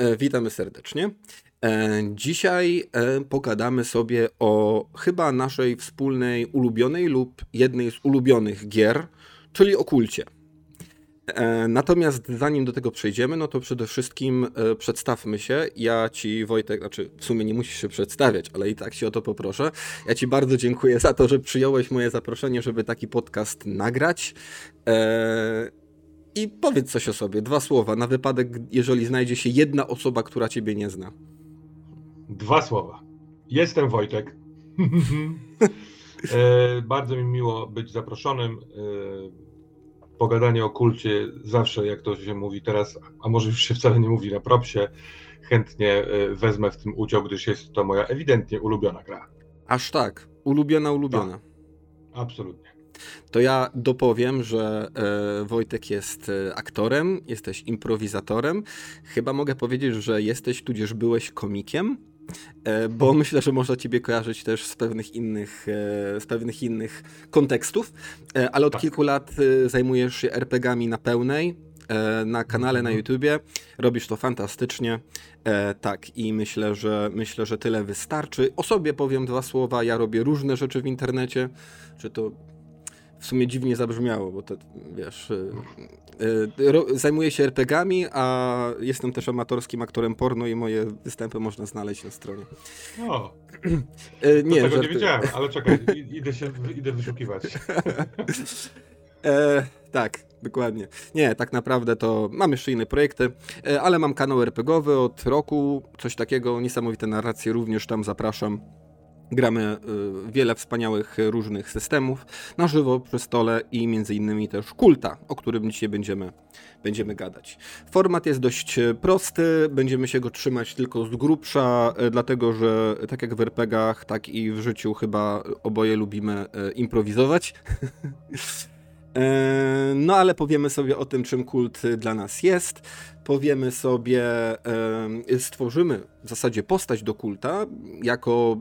E, witamy serdecznie. E, dzisiaj e, pogadamy sobie o chyba naszej wspólnej ulubionej lub jednej z ulubionych gier, czyli o kulcie. Natomiast zanim do tego przejdziemy, no to przede wszystkim przedstawmy się. Ja ci, Wojtek, znaczy w sumie nie musisz się przedstawiać, ale i tak ci o to poproszę. Ja ci bardzo dziękuję za to, że przyjąłeś moje zaproszenie, żeby taki podcast nagrać. I powiedz coś o sobie, dwa słowa, na wypadek, jeżeli znajdzie się jedna osoba, która ciebie nie zna. Dwa słowa. Jestem Wojtek. e, bardzo mi miło być zaproszonym. E, pogadanie o kulcie zawsze, jak to się mówi teraz, a może już się wcale nie mówi na propsie, chętnie e, wezmę w tym udział, gdyż jest to moja ewidentnie ulubiona gra. Aż tak. Ulubiona, ulubiona. Tak. Absolutnie to ja dopowiem, że e, Wojtek jest e, aktorem, jesteś improwizatorem. Chyba mogę powiedzieć, że jesteś tudzież byłeś komikiem. E, bo myślę, że można ciebie kojarzyć też z pewnych innych, z pewnych innych kontekstów, ale od tak. kilku lat zajmujesz się RPGami na pełnej, na kanale na mhm. YouTubie. Robisz to fantastycznie. tak, i myślę, że myślę, że tyle wystarczy. O sobie powiem dwa słowa. Ja robię różne rzeczy w internecie. Czy to w sumie dziwnie zabrzmiało, bo to wiesz. Y, y, zajmuję się RPGami, a jestem też amatorskim aktorem porno i moje występy można znaleźć na stronie. O, y, nie, tego nie wiedziałem, ale czekaj, idę się idę wyszukiwać. E, tak, dokładnie. Nie, tak naprawdę to mam jeszcze inne projekty, e, ale mam kanał RPGowy od roku, coś takiego, niesamowite narracje również tam zapraszam. Gramy y, wiele wspaniałych różnych systemów na żywo przy stole i między innymi też kulta, o którym dzisiaj będziemy, będziemy gadać. Format jest dość prosty, będziemy się go trzymać tylko z grubsza, y, dlatego że tak jak w RPGach, tak i w życiu chyba oboje lubimy y, improwizować. E, no ale powiemy sobie o tym, czym kult dla nas jest. Powiemy sobie, stworzymy w zasadzie postać do kulta jako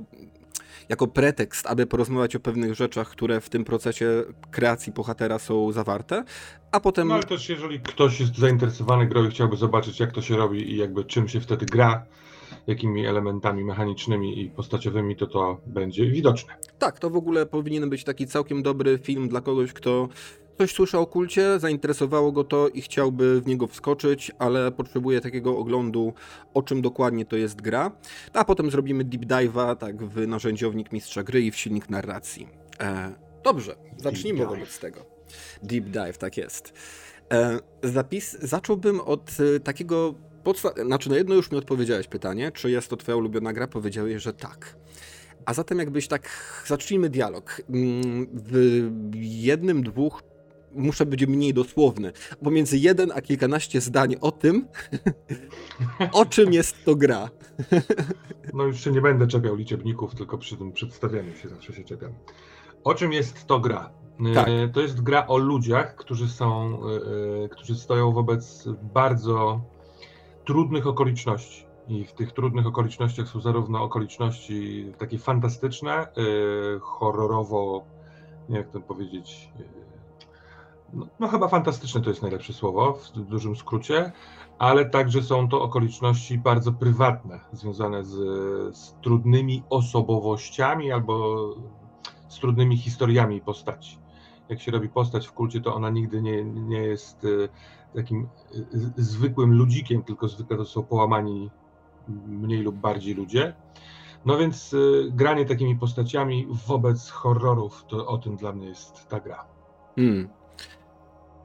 jako pretekst, aby porozmawiać o pewnych rzeczach, które w tym procesie kreacji bohatera są zawarte, a potem... No ale też jeżeli ktoś jest zainteresowany grą i chciałby zobaczyć, jak to się robi i jakby czym się wtedy gra, jakimi elementami mechanicznymi i postaciowymi, to to będzie widoczne. Tak, to w ogóle powinien być taki całkiem dobry film dla kogoś, kto Ktoś słyszał o kulcie, zainteresowało go to i chciałby w niego wskoczyć, ale potrzebuje takiego oglądu, o czym dokładnie to jest gra. A potem zrobimy deep dive'a tak, w narzędziownik mistrza gry i w silnik narracji. E, dobrze, zacznijmy wobec tego. Deep dive, tak jest. E, zapis zacząłbym od e, takiego podsta- znaczy na jedno już mi odpowiedziałeś pytanie, czy jest to twoja ulubiona gra? Powiedziałeś, że tak. A zatem jakbyś tak, zacznijmy dialog. Mm, w jednym, dwóch muszę być mniej dosłowny. Pomiędzy jeden a kilkanaście zdań o tym, o czym jest to gra. no już się nie będę czepiał liczebników, tylko przy tym przedstawianiu się zawsze się czepiam. O czym jest to gra? E, tak. To jest gra o ludziach, którzy są, e, e, którzy stoją wobec bardzo trudnych okoliczności. I w tych trudnych okolicznościach są zarówno okoliczności takie fantastyczne, horrorowo, nie jak to powiedzieć, no, no, chyba fantastyczne to jest najlepsze słowo w dużym skrócie, ale także są to okoliczności bardzo prywatne, związane z, z trudnymi osobowościami albo z trudnymi historiami postaci. Jak się robi postać w kulcie, to ona nigdy nie, nie jest e, takim e, zwykłym ludzikiem, tylko zwykle to są połamani mniej lub bardziej ludzie. No więc e, granie takimi postaciami wobec horrorów, to o tym dla mnie jest ta gra. Hmm.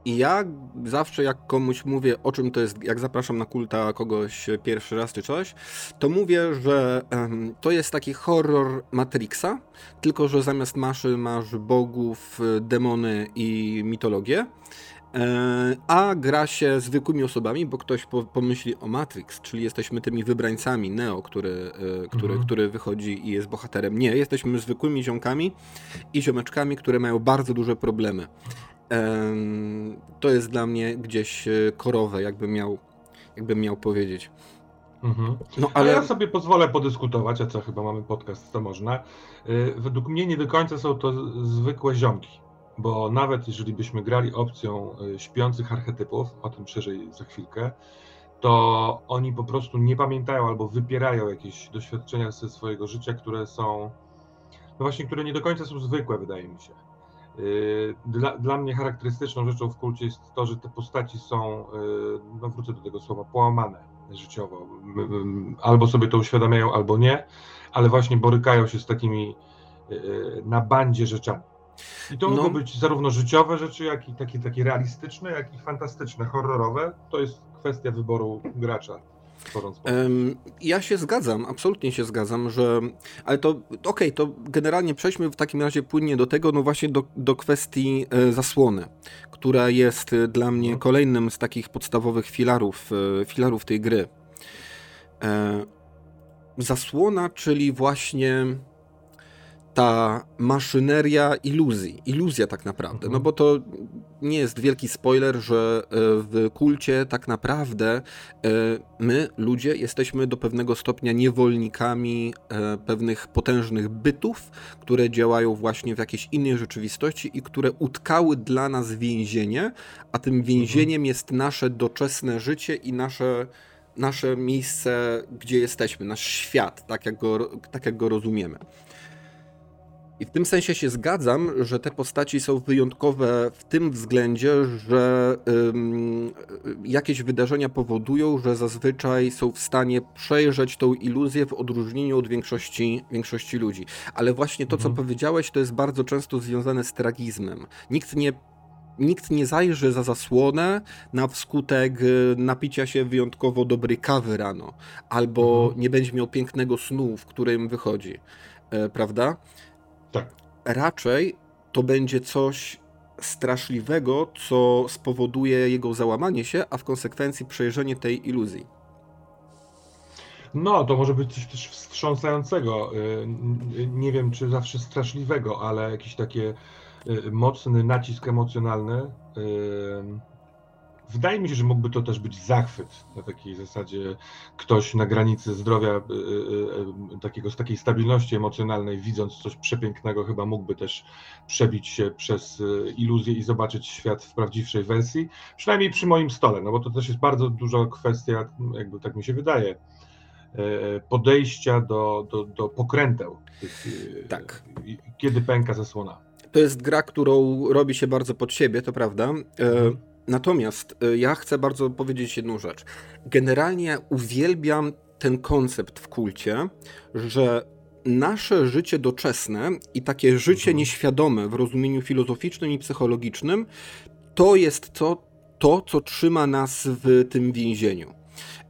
I ja zawsze jak komuś mówię o czym to jest, jak zapraszam na kulta kogoś pierwszy raz czy coś, to mówię, że um, to jest taki horror Matrixa, tylko że zamiast maszy masz bogów, demony i mitologię. E, a gra się zwykłymi osobami, bo ktoś pomyśli o Matrix, czyli jesteśmy tymi wybrańcami Neo, który, e, który, mhm. który wychodzi i jest bohaterem. Nie, jesteśmy zwykłymi ziomkami i ziomeczkami, które mają bardzo duże problemy to jest dla mnie gdzieś e, korowe, jakbym miał, jakbym miał powiedzieć. Mhm. No, ale... ja sobie pozwolę podyskutować, a co chyba mamy podcast, to można. E, według mnie nie do końca są to zwykłe ziomki, bo nawet jeżeli byśmy grali opcją e, śpiących archetypów, o tym szerzej za chwilkę, to oni po prostu nie pamiętają albo wypierają jakieś doświadczenia ze swojego życia, które są, no właśnie, które nie do końca są zwykłe, wydaje mi się. Y, dla, dla mnie charakterystyczną rzeczą w kulcie jest to, że te postaci są, y, no wrócę do tego słowa, połamane życiowo. Albo sobie to uświadamiają, albo nie, ale właśnie borykają się z takimi y, na bandzie rzeczami. I to no. mogą być zarówno życiowe rzeczy, jak i takie, takie realistyczne, jak i fantastyczne, horrorowe. To jest kwestia wyboru gracza. Ja się zgadzam, absolutnie się zgadzam, że. Ale to okej, okay, to generalnie przejdźmy w takim razie płynnie do tego, no właśnie do, do kwestii e, zasłony, która jest e, dla mnie mhm. kolejnym z takich podstawowych filarów, e, filarów tej gry. Zasłona, czyli właśnie ta maszyneria iluzji, iluzja tak naprawdę, no bo to nie jest wielki spoiler, że e, w kulcie tak naprawdę e, my, ludzie, jesteśmy do pewnego stopnia niewolnikami e, pewnych potężnych bytów, które działają właśnie w jakiejś innej rzeczywistości i które utkały dla nas więzienie, a tym więzieniem jest nasze doczesne życie i nasze nasze miejsce, gdzie jesteśmy, nasz świat, tak jak go, tak jak go rozumiemy. I w tym sensie się zgadzam, że te postaci są wyjątkowe w tym względzie, że ym, jakieś wydarzenia powodują, że zazwyczaj są w stanie przejrzeć tą iluzję w odróżnieniu od większości, większości ludzi. Ale właśnie to, mhm. co powiedziałeś, to jest bardzo często związane z tragizmem. Nikt nie nikt nie zajrzy za zasłonę na wskutek y, napicia się wyjątkowo dobrej kawy rano, albo mhm. nie będzie miał pięknego snu, w którym wychodzi, e, prawda? Tak. Raczej to będzie coś straszliwego, co spowoduje jego załamanie się, a w konsekwencji przejrzenie tej iluzji. No, to może być coś też wstrząsającego. Y, nie wiem, czy zawsze straszliwego, ale jakiś taki y, mocny nacisk emocjonalny y, Wydaje mi się, że mógłby to też być zachwyt na takiej zasadzie ktoś na granicy zdrowia, y, y, y, takiego, z takiej stabilności emocjonalnej, widząc coś przepięknego, chyba mógłby też przebić się przez iluzję i zobaczyć świat w prawdziwszej wersji, przynajmniej przy moim stole, no bo to też jest bardzo duża kwestia, jakby tak mi się wydaje, podejścia do, do, do pokręteł, tak. kiedy pęka zasłona. To jest gra, którą robi się bardzo pod siebie, to prawda. Mhm. Natomiast y, ja chcę bardzo powiedzieć jedną rzecz. Generalnie uwielbiam ten koncept w kulcie, że nasze życie doczesne i takie życie mhm. nieświadome w rozumieniu filozoficznym i psychologicznym to jest to, to, co trzyma nas w tym więzieniu.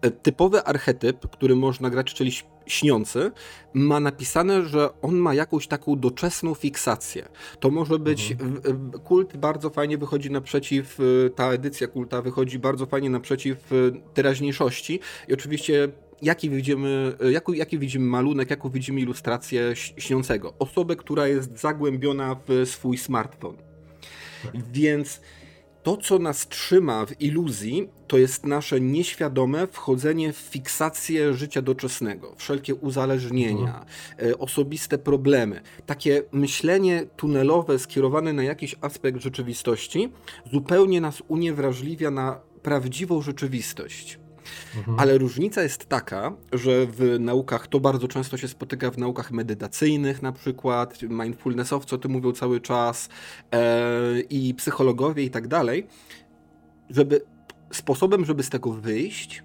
E, typowy archetyp, który można grać, czyli śniący, ma napisane, że on ma jakąś taką doczesną fiksację. To może być. Mhm. Kult bardzo fajnie wychodzi naprzeciw, y, ta edycja kulta wychodzi bardzo fajnie naprzeciw y, teraźniejszości. I oczywiście jaki widzimy, y, jaki, jaki widzimy malunek, jaką widzimy ilustrację śniącego. Osobę, która jest zagłębiona w swój smartfon. Więc to, co nas trzyma w iluzji, to jest nasze nieświadome wchodzenie w fiksację życia doczesnego, wszelkie uzależnienia, mhm. osobiste problemy. Takie myślenie tunelowe skierowane na jakiś aspekt rzeczywistości zupełnie nas uniewrażliwia na prawdziwą rzeczywistość. Mhm. Ale różnica jest taka, że w naukach, to bardzo często się spotyka w naukach medytacyjnych na przykład, mindfulnessowcy o tym mówią cały czas e, i psychologowie i tak dalej, żeby sposobem, żeby z tego wyjść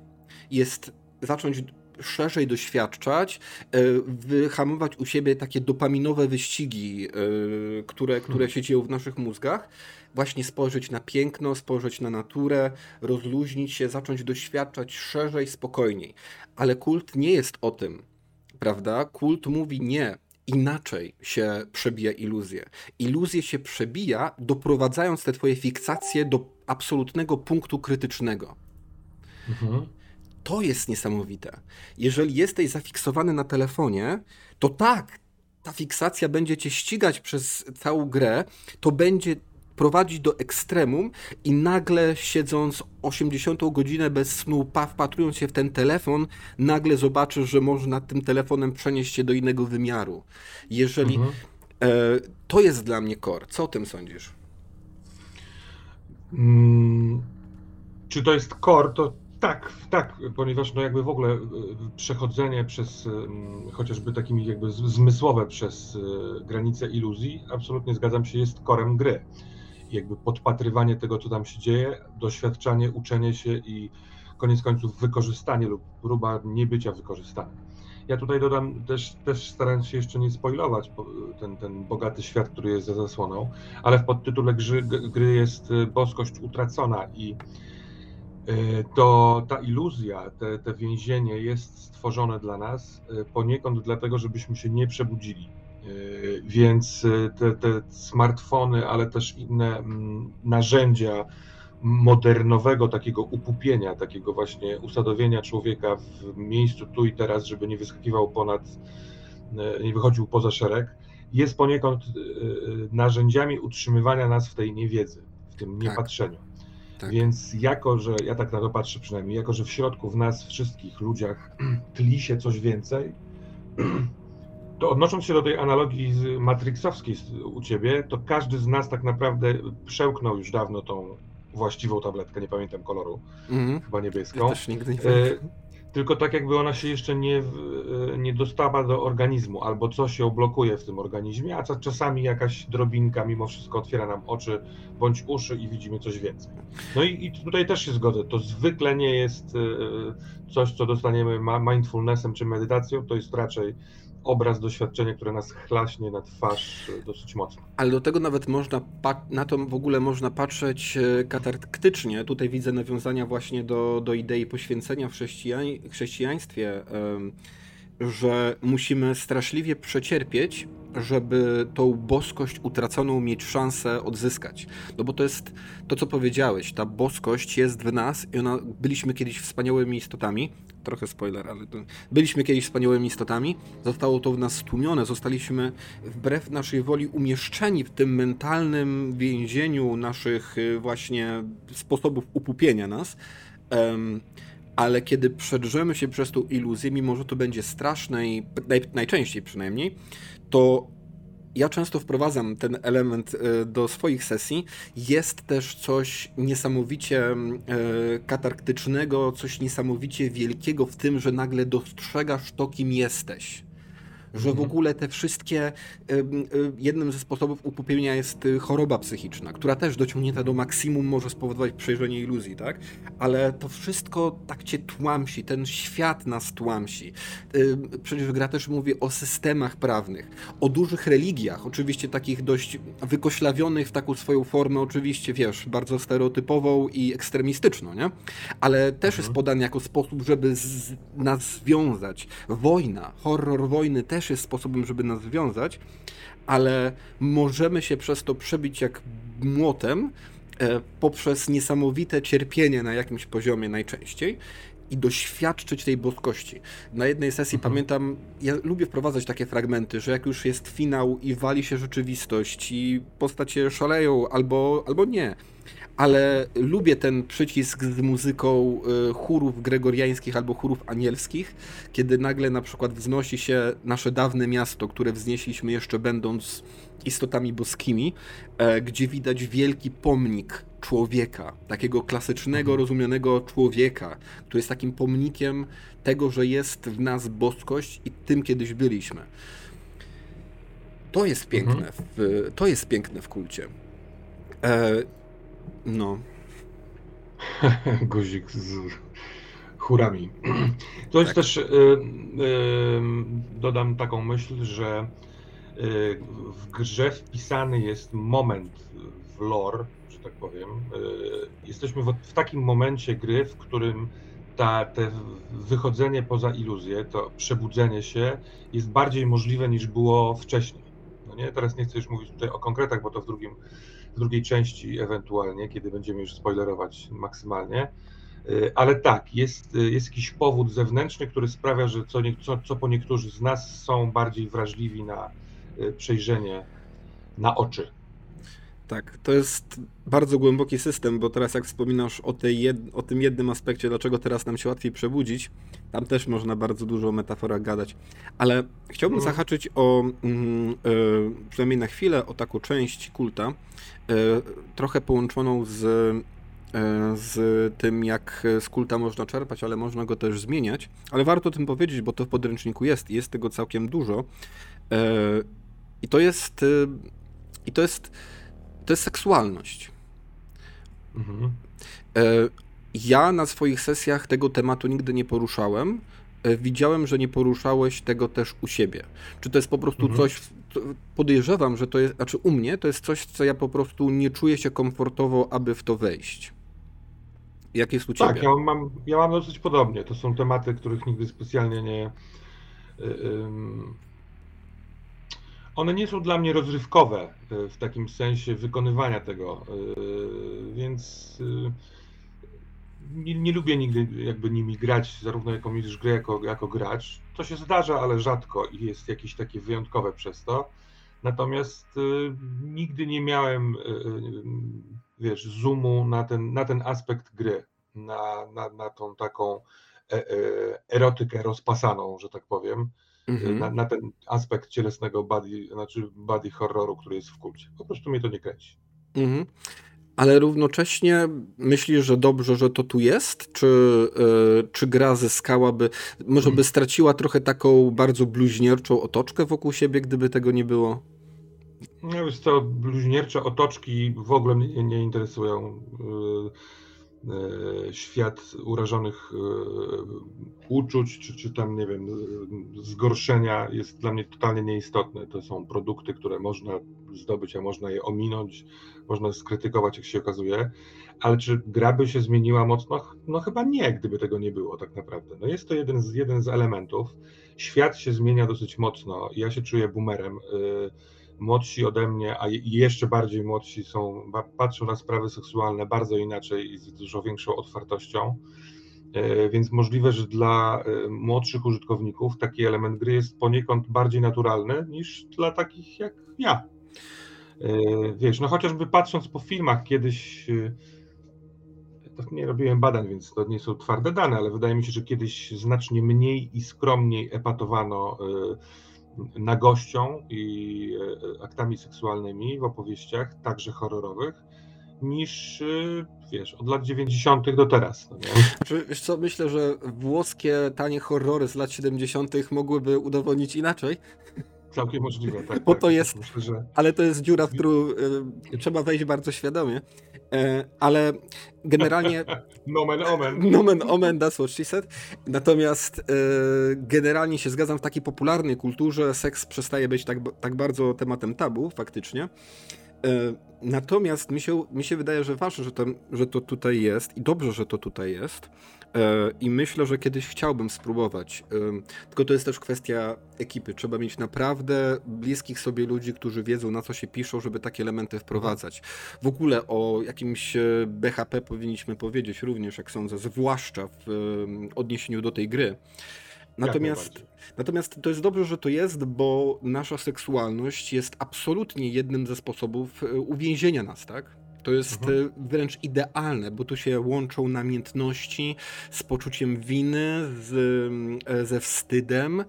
jest zacząć szerzej doświadczać, e, wyhamować u siebie takie dopaminowe wyścigi, e, które, które hmm. się dzieją w naszych mózgach, właśnie spojrzeć na piękno, spojrzeć na naturę, rozluźnić się, zacząć doświadczać szerzej, spokojniej. Ale kult nie jest o tym, prawda? Kult mówi nie. Inaczej się przebija iluzję. Iluzję się przebija, doprowadzając te twoje fiksacje do absolutnego punktu krytycznego. Mhm. To jest niesamowite. Jeżeli jesteś zafiksowany na telefonie, to tak, ta fiksacja będzie cię ścigać przez całą grę, to będzie prowadzić do ekstremum i nagle siedząc 80 godzinę bez snu, wpatrując się w ten telefon, nagle zobaczysz, że można tym telefonem przenieść się do innego wymiaru. Jeżeli mhm. e, to jest dla mnie core, co o tym sądzisz? Hmm, czy to jest core, to Tak, tak, ponieważ no jakby w ogóle przechodzenie przez chociażby takimi jakby zmysłowe przez granice iluzji, absolutnie zgadzam się, jest korem gry. Jakby podpatrywanie tego, co tam się dzieje, doświadczanie, uczenie się i koniec końców wykorzystanie lub próba niebycia wykorzystanym. Ja tutaj dodam też, też starając się jeszcze nie spoilować ten, ten bogaty świat, który jest za zasłoną, ale w podtytule gry, gry jest y, boskość utracona i y, to ta iluzja, te, te więzienie jest stworzone dla nas y, poniekąd dlatego, żebyśmy się nie przebudzili. Więc te, te smartfony, ale też inne mm, narzędzia, modernowego takiego upupienia, takiego właśnie usadowienia człowieka w miejscu tu i teraz, żeby nie wyskakiwał ponad, e, nie wychodził poza szereg, jest poniekąd e, narzędziami utrzymywania nas w tej niewiedzy, w tym tak. niepatrzeniu. Tak. Tak. Więc jako, że ja tak na to patrzę przynajmniej, jako, że w środku w nas wszystkich ludziach tli się coś więcej, to odnosząc się do tej analogii matrixowskiej u ciebie, to każdy z nas tak naprawdę przełknął już dawno tą właściwą tabletkę, nie pamiętam koloru, mm. chyba niebieską. Ja też nigdy nie e, tylko tak jakby ona się jeszcze nie, e, nie dostała do organizmu, albo coś ją blokuje w tym organizmie, a czasami jakaś drobinka mimo wszystko otwiera nam oczy bądź uszy i widzimy coś więcej. No i, i tutaj też się zgodzę, to zwykle nie jest e, coś, co dostaniemy mindfulnessem czy medytacją, to jest raczej obraz, doświadczenie, które nas chlaśnie na twarz e, dosyć mocno. Ale do tego nawet można, na to w ogóle można patrzeć e, katarktycznie. Tutaj widzę nawiązania właśnie do, do idei poświęcenia w chrześcijań, chrześcijaństwie, że musimy straszliwie przecierpieć, żeby tą boskość utraconą mieć szansę odzyskać. No bo to jest to, co powiedziałeś, ta boskość jest w nas i ona, byliśmy kiedyś wspaniałymi istotami, trochę spoiler, ale to, byliśmy kiedyś wspaniałymi istotami, zostało to w nas stłumione, zostaliśmy wbrew naszej woli umieszczeni w tym mentalnym więzieniu naszych y, właśnie sposobów upupienia nas. Um, ale kiedy przedrzemy się przez tą iluzję, mimo że to będzie straszne i naj, najczęściej przynajmniej, to ja często wprowadzam ten element e, do swoich sesji. Jest też coś niesamowicie e, katarktycznego, coś niesamowicie wielkiego w tym, że nagle dostrzegasz to, kim jesteś że w ogóle te wszystkie, jednym ze sposobów upupienia jest y, choroba psychiczna, która też dociągnięta do maksimum może spowodować przejrzenie iluzji, tak? Ale to wszystko tak cię tłamsi, ten świat nas tłamsi. Przecież gra też mówi o systemach prawnych, o dużych religiach, oczywiście takich dość wykoślawionych w taką swoją formę, oczywiście, wiesz, bardzo stereotypową i ekstremistyczną, nie? Ale też mhm. jest podany jako sposób, żeby z nas związać. Wojna, horror wojny też też jest sposobem, żeby nas związać, ale możemy się przez to przebić jak młotem e, poprzez niesamowite cierpienie na jakimś poziomie najczęściej i doświadczyć tej boskości. Na jednej sesji mhm. pamiętam, ja lubię wprowadzać takie fragmenty, że jak już jest finał i wali się rzeczywistość i postacie szaleją albo, albo nie, ale lubię ten przycisk z muzyką y, chórów gregoriańskich albo chórów anielskich, kiedy nagle na przykład wznosi się nasze dawne miasto, które wznieśliśmy jeszcze będąc istotami boskimi, e, gdzie widać wielki pomnik człowieka, takiego klasycznego, mhm. rozumianego człowieka, który jest takim pomnikiem tego, że jest w nas boskość i tym kiedyś byliśmy. To jest piękne, mhm. w, to jest piękne w kulcie. No. Guzik z chórami. To jest tak. też, y, y, dodam taką myśl, że y, w grze wpisany jest moment w lore, że tak powiem. Jesteśmy w, w takim momencie gry, w którym ta, te wychodzenie poza iluzję, to przebudzenie się jest bardziej możliwe niż było wcześniej. No nie? Teraz nie chcę już mówić tutaj o konkretach, bo to w drugim drugiej części ewentualnie, kiedy będziemy już spoilerować maksymalnie. Y, ale tak, jest, y, jest jakiś powód zewnętrzny, który sprawia, że co, nie, co, co po niektórzy z nas są bardziej wrażliwi na y, przejrzenie na oczy. Tak, to jest bardzo głęboki system, bo teraz jak wspominasz o, tej jed... o tym jednym aspekcie, dlaczego teraz nam się łatwiej przebudzić, tam też można bardzo dużo o metaforach gadać. Ale chciałbym mhm. zahaczyć o, mm, przynajmniej na chwilę, o taką część kulta, trochę połączoną z z tym, jak z kulta można czerpać, ale można go też zmieniać. Ale warto o tym powiedzieć, bo to w podręczniku jest i jest tego całkiem dużo. I to jest. I to jest. To jest seksualność. Mhm. Ja na swoich sesjach tego tematu nigdy nie poruszałem. Widziałem, że nie poruszałeś tego też u siebie. Czy to jest po prostu mhm. coś, podejrzewam, że to jest, znaczy u mnie to jest coś, co ja po prostu nie czuję się komfortowo, aby w to wejść. Jak jest u tak, ciebie? Tak, ja mam, ja mam dosyć podobnie. To są tematy, których nigdy specjalnie nie. one nie są dla mnie rozrywkowe y, w takim sensie wykonywania tego, y, więc y, nie, nie, lubię nigdy jakby nimi grać, zarówno jako mistrz gry, jako, jako gracz. To się zdarza, ale rzadko i jest jakieś takie wyjątkowe przez to. Natomiast y, nigdy nie miałem, y, y, wiesz, zoomu na ten, na ten aspekt gry, na, na, na tą taką e, e, erotykę rozpasaną, że tak powiem, mhm. na, na, ten aspekt cielesnego body, znaczy body horroru, który jest w kulcie. Po prostu mnie to nie kręci. Mhm ale równocześnie myślisz, że dobrze, że to tu jest? Czy, yy, czy gra zyskałaby, może by straciła trochę taką bardzo bluźnierczą otoczkę wokół siebie, gdyby tego nie było? No to bluźniercze otoczki w ogóle mnie nie interesują. Yy świat urażonych e, uczuć, czy, czy tam, nie wiem, zgorszenia jest dla mnie totalnie nieistotne. To są produkty, które można zdobyć, a można je ominąć, można skrytykować, jak się okazuje. Ale czy gra by się zmieniła mocno? No chyba nie, gdyby tego nie było tak naprawdę. No jest to jeden z, jeden z elementów. Świat się zmienia dosyć mocno. Ja się czuję boomerem. Yy, młodsi ode mnie, a jeszcze bardziej młodsi są, patrzą na sprawy seksualne bardzo inaczej i z dużo większą otwartością. E, więc możliwe, że dla e, młodszych użytkowników taki element gry jest poniekąd bardziej naturalny niż dla takich jak ja. E, wiesz, no chociażby patrząc po filmach, kiedyś nie robiłem badań, więc to nie są twarde dane, ale wydaje mi się, że kiedyś znacznie mniej i skromniej epatowano nagością i e, aktami seksualnymi w opowieściach, także horrorowych, niż e, wiesz, od lat 90. do teraz. No wiesz co, myślę, że włoskie tanie horrory z lat 70. mogłyby udowodnić inaczej. Całkiem możliwe, tak. Bo tak, to jest, myślę, że... ale to jest dziura, w którą y, trzeba wejść bardzo świadomie. E, ale generalnie... nomen omen. Nomen omen, that's what she said. Natomiast e, generalnie się zgadzam, w takiej popularnej kulturze seks przestaje być tak, tak bardzo tematem tabu, faktycznie. E, natomiast mi się, mi się wydaje, że ważne, że to, że to tutaj jest i dobrze, że to tutaj jest. E, I myślę, że kiedyś chciałbym spróbować. Tylko to jest też kwestia ekipy. Trzeba mieć naprawdę bliskich sobie ludzi, którzy wiedzą, na co się piszą, żeby takie elementy wprowadzać. W ogóle o jakimś e, BHP powinniśmy powiedzieć również, jak sądzę, zwłaszcza w odniesieniu do tej gry. Natomiast, natomiast to jest dobrze, że to jest, bo nasza seksualność jest absolutnie jednym ze sposobów e, uwięzienia nas, tak? To jest mhm. E, wręcz idealne, bo tu się łączą namiętności z poczuciem winy, z, e, ze wstydem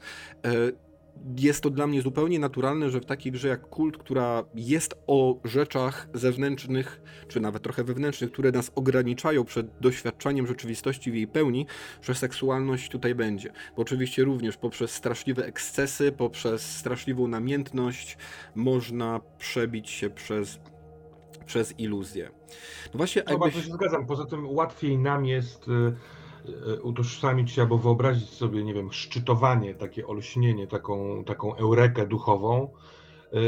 jest to dla mnie zupełnie naturalne, że w takiej grze jak Kult, która jest o rzeczach zewnętrznych, czy nawet trochę wewnętrznych, które nas ograniczają przed doświadczaniem rzeczywistości w jej pełni, że seksualność tutaj będzie. Bo oczywiście również poprzez straszliwe ekscesy, poprzez straszliwą namiętność można przebić się przez, przez iluzję. No właśnie, no, jakbyś... się zgadzam. Poza tym łatwiej nam jest y, E, utożsamić się albo wyobrazić sobie, nie wiem, szczytowanie, takie olśnienie, taką, taką eurekę duchową, e,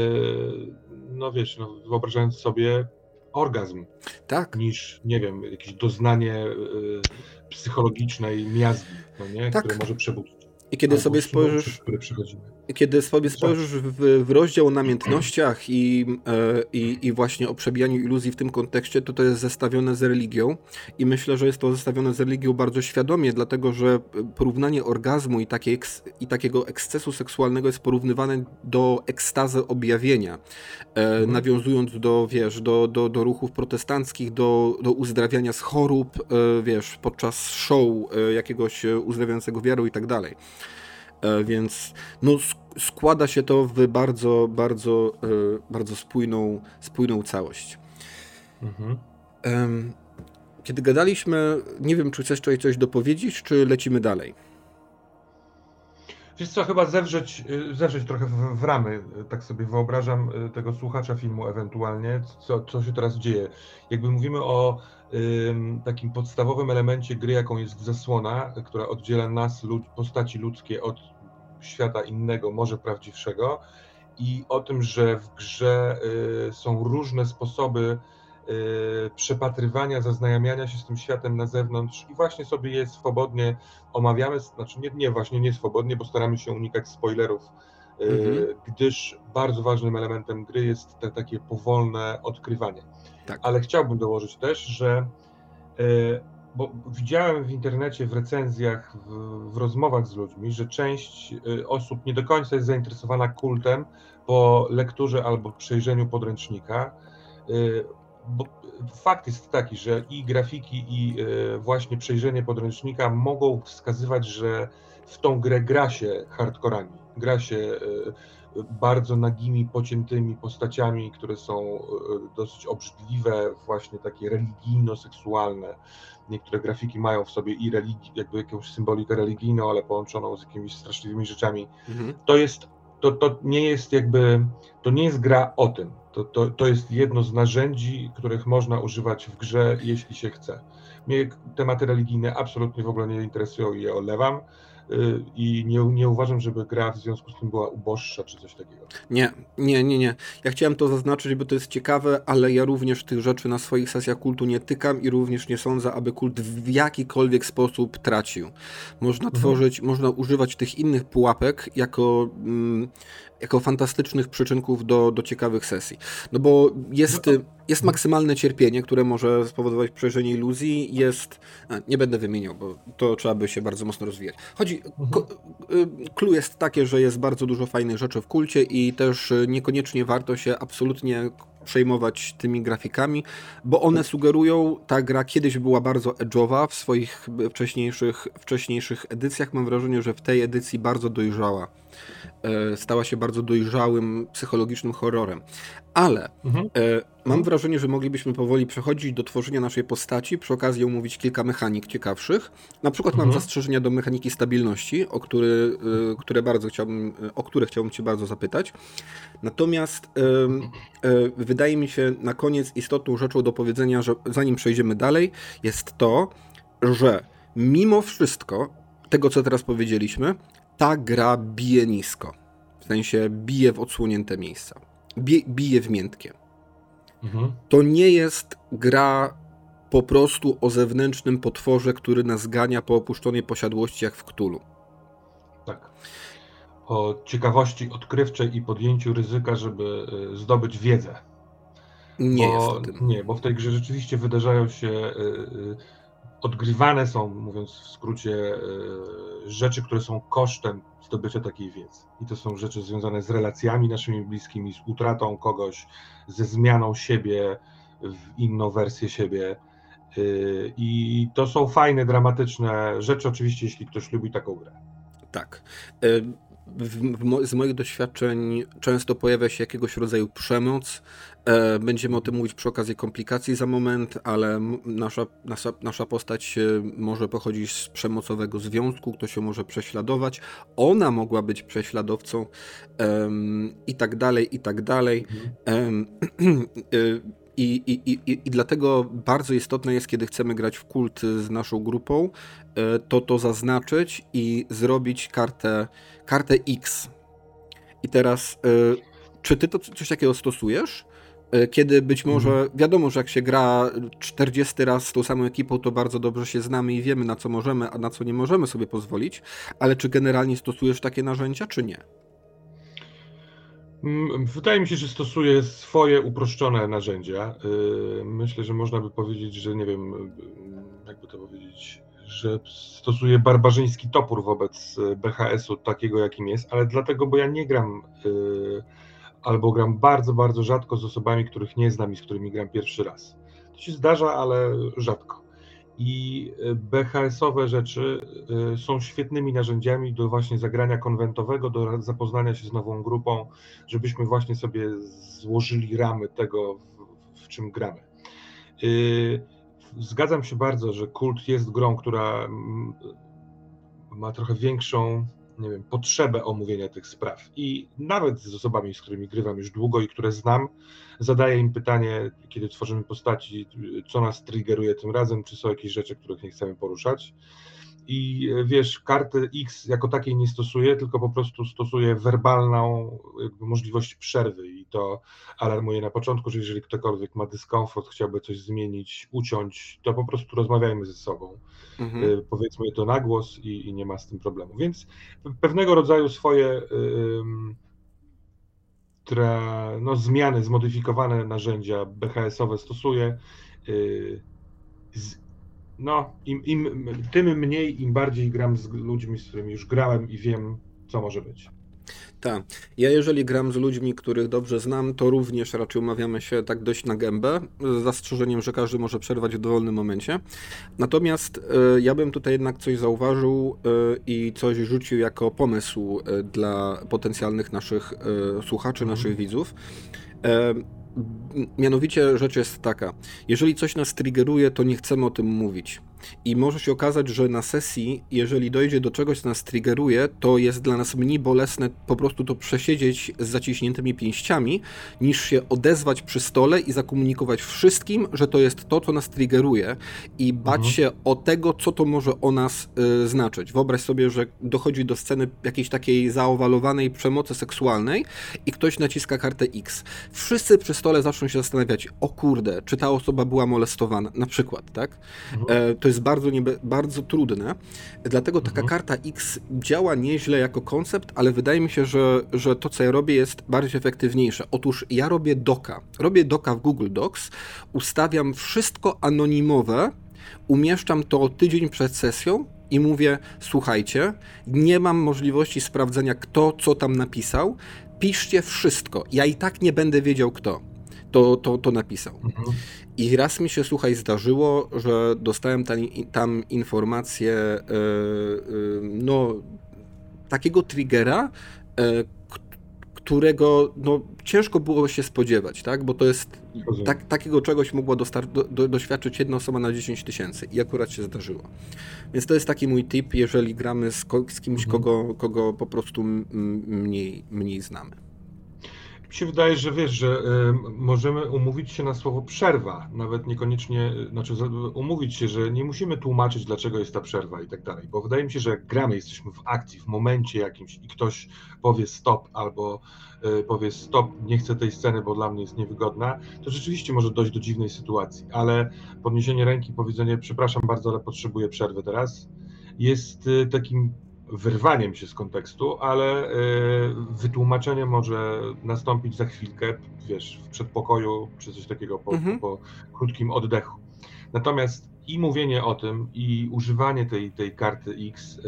no wiesz, no, wyobrażając sobie orgazm, tak. niż, nie wiem, jakieś doznanie psychologicznej miazgi, no nie? Tak. które może przebudzić. I kiedy sobie spojrzysz, kiedy sobie spojrzysz w, w rozdział o namiętnościach i, e, i, i właśnie o przebijaniu iluzji w tym kontekście, to to jest zestawione z religią i myślę, że jest to zestawione z religią bardzo świadomie, dlatego że porównanie orgazmu i, takiej, i takiego ekscesu seksualnego jest porównywane do ekstazy objawienia, e, mhm. nawiązując do, wiesz, do, do, do ruchów protestanckich, do, do uzdrawiania z chorób, e, wiesz, podczas show jakiegoś uzdrawiającego wiarą i tak dalej. E, więc no, składa się to w bardzo, bardzo, e, bardzo spójną, spójną całość. Mhm. kiedy gadaliśmy, nie wiem, czy chcesz tutaj coś dopowiedzieć, czy lecimy dalej? Wiesz co, chyba zewrzeć, y, zewrzeć trochę w, w ramy, tak sobie wyobrażam y, tego słuchacza filmu ewentualnie, co, co się teraz dzieje. Jakby mówimy o takim podstawowym elemencie gry, jaką jest zasłona, która oddziela nas, lud, postaci ludzkie od świata innego, może prawdziwszego i o tym, że w grze y, są różne sposoby Y, przepatrywania, zaznajamiania się z tym światem na zewnątrz i właśnie sobie je swobodnie omawiamy, znaczy nie, nie właśnie nie swobodnie, bo staramy się unikać spoilerów, y, mhm. gdyż bardzo ważnym elementem gry jest te takie powolne odkrywanie. Tak. Ale chciałbym dołożyć też, że bo widziałem w internecie, w recenzjach, w, w, rozmowach z ludźmi, że część osób nie do końca jest zainteresowana kultem po lekturze albo przejrzeniu podręcznika bo fakt jest taki, że i grafiki, i e, właśnie przejrzenie podręcznika mogą wskazywać, że w tą grę gra się hardkorami, gra się bardzo nagimi, pociętymi postaciami, które są dosyć obrzydliwe, właśnie takie religijno-seksualne. Niektóre grafiki mają w sobie i religi- jakby jakąś symbolikę religijną, ale połączoną z jakimiś straszliwymi rzeczami. Mhm. To jest, to, to nie jest jakby, to nie jest gra o tym to, to, to jest jedno z narzędzi, których można używać w grze, jeśli się chce. Mnie tematy religijne absolutnie w ogóle nie interesują i je olewam. Y, I nie, nie uważam, żeby gra w związku z tym była uboższa czy coś takiego. Nie, nie, nie, nie. Ja chciałem to zaznaczyć, bo to jest ciekawe, ale ja również tych rzeczy na swoich sesjach kultu nie tykam i również nie sądzę, aby kult w jakikolwiek sposób tracił. Można mhm. tworzyć, można używać tych innych pułapek jako. Mm, jako fantastycznych przyczynków do, do ciekawych sesji. No bo jest, no jest maksymalne cierpienie, które może spowodować przejrzenie iluzji, jest... A, nie będę wymieniał, bo to trzeba by się bardzo mocno rozwijać. Chodzi... Mhm. Y, clue jest takie, że jest bardzo dużo fajnych rzeczy w kulcie i też niekoniecznie warto się absolutnie przejmować tymi grafikami, bo one sugerują, ta gra kiedyś była bardzo edge'owa w swoich wcześniejszych, wcześniejszych edycjach. Mam wrażenie, że w tej edycji bardzo dojrzała. E, stała się bardzo dojrzałym psychologicznym horrorem. Ale mhm. e, mam wrażenie, że moglibyśmy powoli przechodzić do tworzenia naszej postaci, przy okazji omówić kilka mechanik ciekawszych. Na przykład mhm. mam zastrzeżenia do mechaniki stabilności, o, który, e, które bardzo chciałbym, o które chciałbym Cię bardzo zapytać. Natomiast wydaje mi się na koniec istotną rzeczą do powiedzenia, że zanim przejdziemy dalej, jest to, że mimo wszystko tego, co teraz powiedzieliśmy, ta gra bije nisko. W sensie bije w odsłonięte miejsca. Bije, bije w miętkie. Mhm. To nie jest gra po prostu o zewnętrznym potworze, który nas gania po opuszczonej posiadłości jak w Ktulu. O ciekawości odkrywczej i podjęciu ryzyka, żeby y, zdobyć wiedzę. Nie bo, jest o tym. Nie, bo w tej grze rzeczywiście wydarzają się y, y, odgrywane są, mówiąc w skrócie, rzeczy, które są kosztem zdobycia takiej wiedzy. I to są rzeczy związane z relacjami naszymi bliskimi, z utratą kogoś, ze zmianą siebie w inną wersję siebie. I to są fajne, dramatyczne rzeczy, oczywiście, jeśli ktoś lubi taką grę. Tak. E, w, z moich doświadczeń często pojawia się jakiegoś rodzaju przemoc. E, będziemy o tym mówić przy okazji komplikacji za moment, ale nasza, nasza, nasza postać może pochodzić z przemocowego związku, ktoś się może prześladować. Ona mogła być prześladowcą i tak dalej, i tak dalej. Mhm. I, i, i, I dlatego bardzo istotne jest, kiedy chcemy grać w kult z naszą grupą, e, to to zaznaczyć i zrobić kartę, kartę X. I teraz, e, czy ty to coś takiego stosujesz? E, kiedy być może, mhm. wiadomo, że jak się gra 40 raz z tą samą ekipą, to bardzo dobrze się znamy i wiemy, na co możemy, a na co nie możemy sobie pozwolić, ale czy generalnie stosujesz takie narzędzia, czy nie? Wydaje mi się, że stosuje swoje uproszczone narzędzia. Y, myślę, że można by powiedzieć, że nie wiem, y, jakby to powiedzieć, że stosuje barbarzyński topór wobec y, BHS-u takiego, jakim jest, ale dlatego, bo ja nie gram albo gram bardzo, bardzo rzadko z osobami, których nie znam i z którymi gram pierwszy raz. To się zdarza, ale rzadko. I e, BHS-owe rzeczy e, są świetnymi narzędziami do właśnie zagrania konwentowego, do zapoznania się z nową grupą, żebyśmy właśnie sobie złożyli ramy tego, w, czym gramy. E, zgadzam się bardzo, że kult jest grą, która ma trochę większą nie wiem, potrzebę omówienia tych spraw. I nawet z osobami, z którymi grywam już długo i które znam, zadaję im pytanie, kiedy tworzymy postaci, co nas triggeruje tym razem, czy są jakieś rzeczy, których nie chcemy poruszać i wiesz, karty X jako takiej nie stosuję, tylko po prostu stosuję werbalną możliwość przerwy i to alarmuję na początku, że jeżeli ktokolwiek ma dyskomfort, chciałby coś zmienić, uciąć, to po prostu rozmawiajmy ze sobą. Mhm. Y, powiedzmy to na głos i, i, nie ma z tym problemu. Więc pewnego rodzaju swoje no, zmiany, zmodyfikowane narzędzia BHS-owe stosuję. Y, no, im, im, tym mniej, im bardziej gram z ludźmi, z którymi już grałem i wiem, co może być. Tak. Ja jeżeli gram z ludźmi, których dobrze znam, to również raczej umawiamy się tak dość na gębę, z zastrzeżeniem, że każdy może przerwać w dowolnym momencie. Natomiast y, ja bym tutaj jednak coś zauważył y, i coś rzucił jako pomysł y, dla potencjalnych naszych słuchaczy, naszych mhm. widzów. Mianowicie rzecz jest taka, jeżeli coś nas triggeruje, to nie chcemy o tym mówić. I może się okazać, że na sesji, jeżeli dojdzie do czegoś, co nas triggeruje, to jest dla nas mniej bolesne po prostu to przesiedzieć z zaciśniętymi pięściami, niż się odezwać przy stole i zakomunikować wszystkim, że to jest to, co nas triggeruje i bać mhm. się o tego, co to może o nas y, znaczyć. Wyobraź sobie, że dochodzi do sceny jakiejś takiej zaowalowanej przemocy seksualnej i ktoś naciska kartę X. Wszyscy przy stole zaczną się zastanawiać, o kurde, czy ta osoba była molestowana, na przykład, tak? Mhm. E, to jest bardzo, niebe, bardzo trudne. Dlatego taka mhm. karta X działa nieźle jako koncept, ale wydaje mi się, że, że to, co ja robię, jest bardziej efektywniejsze. Otóż ja robię doka. Robię doka w Google Docs, ustawiam wszystko anonimowe, umieszczam to tydzień przed sesją i mówię: Słuchajcie, nie mam możliwości sprawdzenia, kto co tam napisał. Piszcie wszystko. Ja i tak nie będę wiedział, kto to, to, to napisał. Mhm. I raz mi się, słuchaj, zdarzyło, że dostałem tam, tam informację, yy, yy, no, takiego triggera, yy, którego no, ciężko było się spodziewać, tak? Bo to jest tak, takiego czegoś mogła dostar- do, do, doświadczyć jedna osoba na 10 tysięcy i akurat się zdarzyło. Więc to jest taki mój tip, jeżeli gramy z, z kimś, mhm. kogo, kogo po prostu mniej, mniej znamy mi się wydaje, że wiesz, że y, możemy umówić się na słowo przerwa, nawet niekoniecznie, znaczy umówić się, że nie musimy tłumaczyć, dlaczego jest ta przerwa i tak dalej, bo wydaje mi się, że jak gramy, jesteśmy w akcji, w momencie jakimś i ktoś powie stop albo y, powie stop, nie chcę tej sceny, bo dla mnie jest niewygodna, to rzeczywiście może dojść do dziwnej sytuacji, ale podniesienie ręki, powiedzenie przepraszam bardzo, ale potrzebuję przerwy teraz, jest y, takim wyrwaniem się z kontekstu, ale e, wytłumaczenie może nastąpić za chwilkę, wiesz, w przedpokoju czy coś takiego po, mhm. po krótkim oddechu. Natomiast i mówienie o tym, i używanie tej, tej karty X e,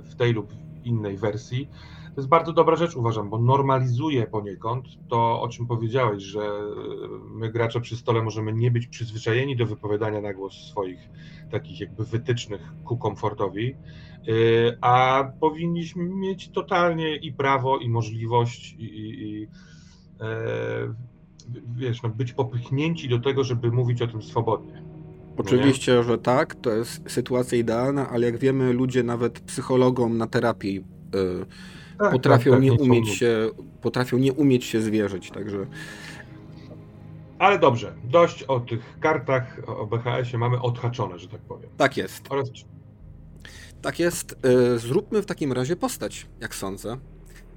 w tej lub innej wersji, to jest bardzo dobra rzecz, uważam, bo normalizuje poniekąd to, o czym powiedziałeś, że my gracze przy stole możemy nie być przyzwyczajeni do wypowiadania na głos swoich takich jakby wytycznych ku komfortowi, Y, a powinniśmy mieć totalnie i prawo, i możliwość, i, i e, wiesz, no, być popychnięci do tego, żeby mówić o tym swobodnie. Oczywiście, że tak, to jest sytuacja idealna, ale jak wiemy, ludzie nawet psychologom na terapii tak, potrafią tak, tak, nie umieć się, potrafią nie umieć się zwierzyć, także. Ale dobrze, dość o tych kartach, o BHS-ie mamy odhaczone, że tak powiem. Tak jest. Oraz tak jest. E, zróbmy w takim razie postać, jak sądzę.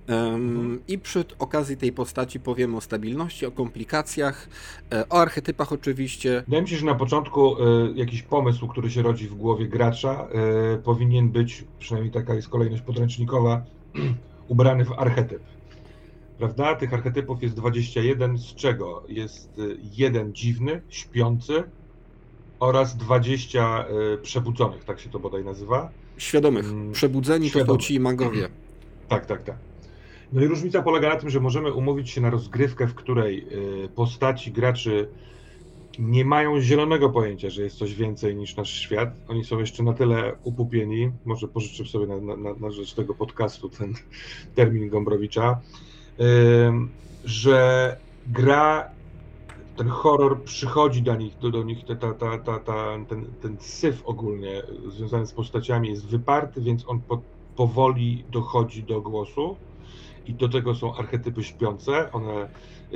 Um, I przy okazji tej postaci powiemy o stabilności, o komplikacjach, e, o archetypach oczywiście. Wydaje mi się, że na początku y, jakiś pomysł, który się rodzi w głowie gracza, y, powinien być, przynajmniej taka jest kolejność podręcznikowa, ubrany w archetyp. Prawda? Tych archetypów jest 21, z czego jest jeden dziwny, śpiący oraz 20 y, przebudzonych, tak się to bodaj nazywa. Świadomych. Mm, Przebudzeni Świadomy. to ci magowie. Tak, tak, tak. No i różnica polega na tym, że możemy umówić się na rozgrywkę, w której y, postaci graczy nie mają zielonego pojęcia, że jest coś więcej niż nasz świat. Oni są jeszcze na tyle upupieni, może pożyczę sobie na, na, na rzecz tego podcastu ten termin Gombrowicza, że gra ten horror przychodzi do nich, do, do nich ta, ta, ta, ta, ten, ten syf ogólnie związany z postaciami jest wyparty, więc on po, powoli dochodzi do głosu i do tego są archetypy śpiące. One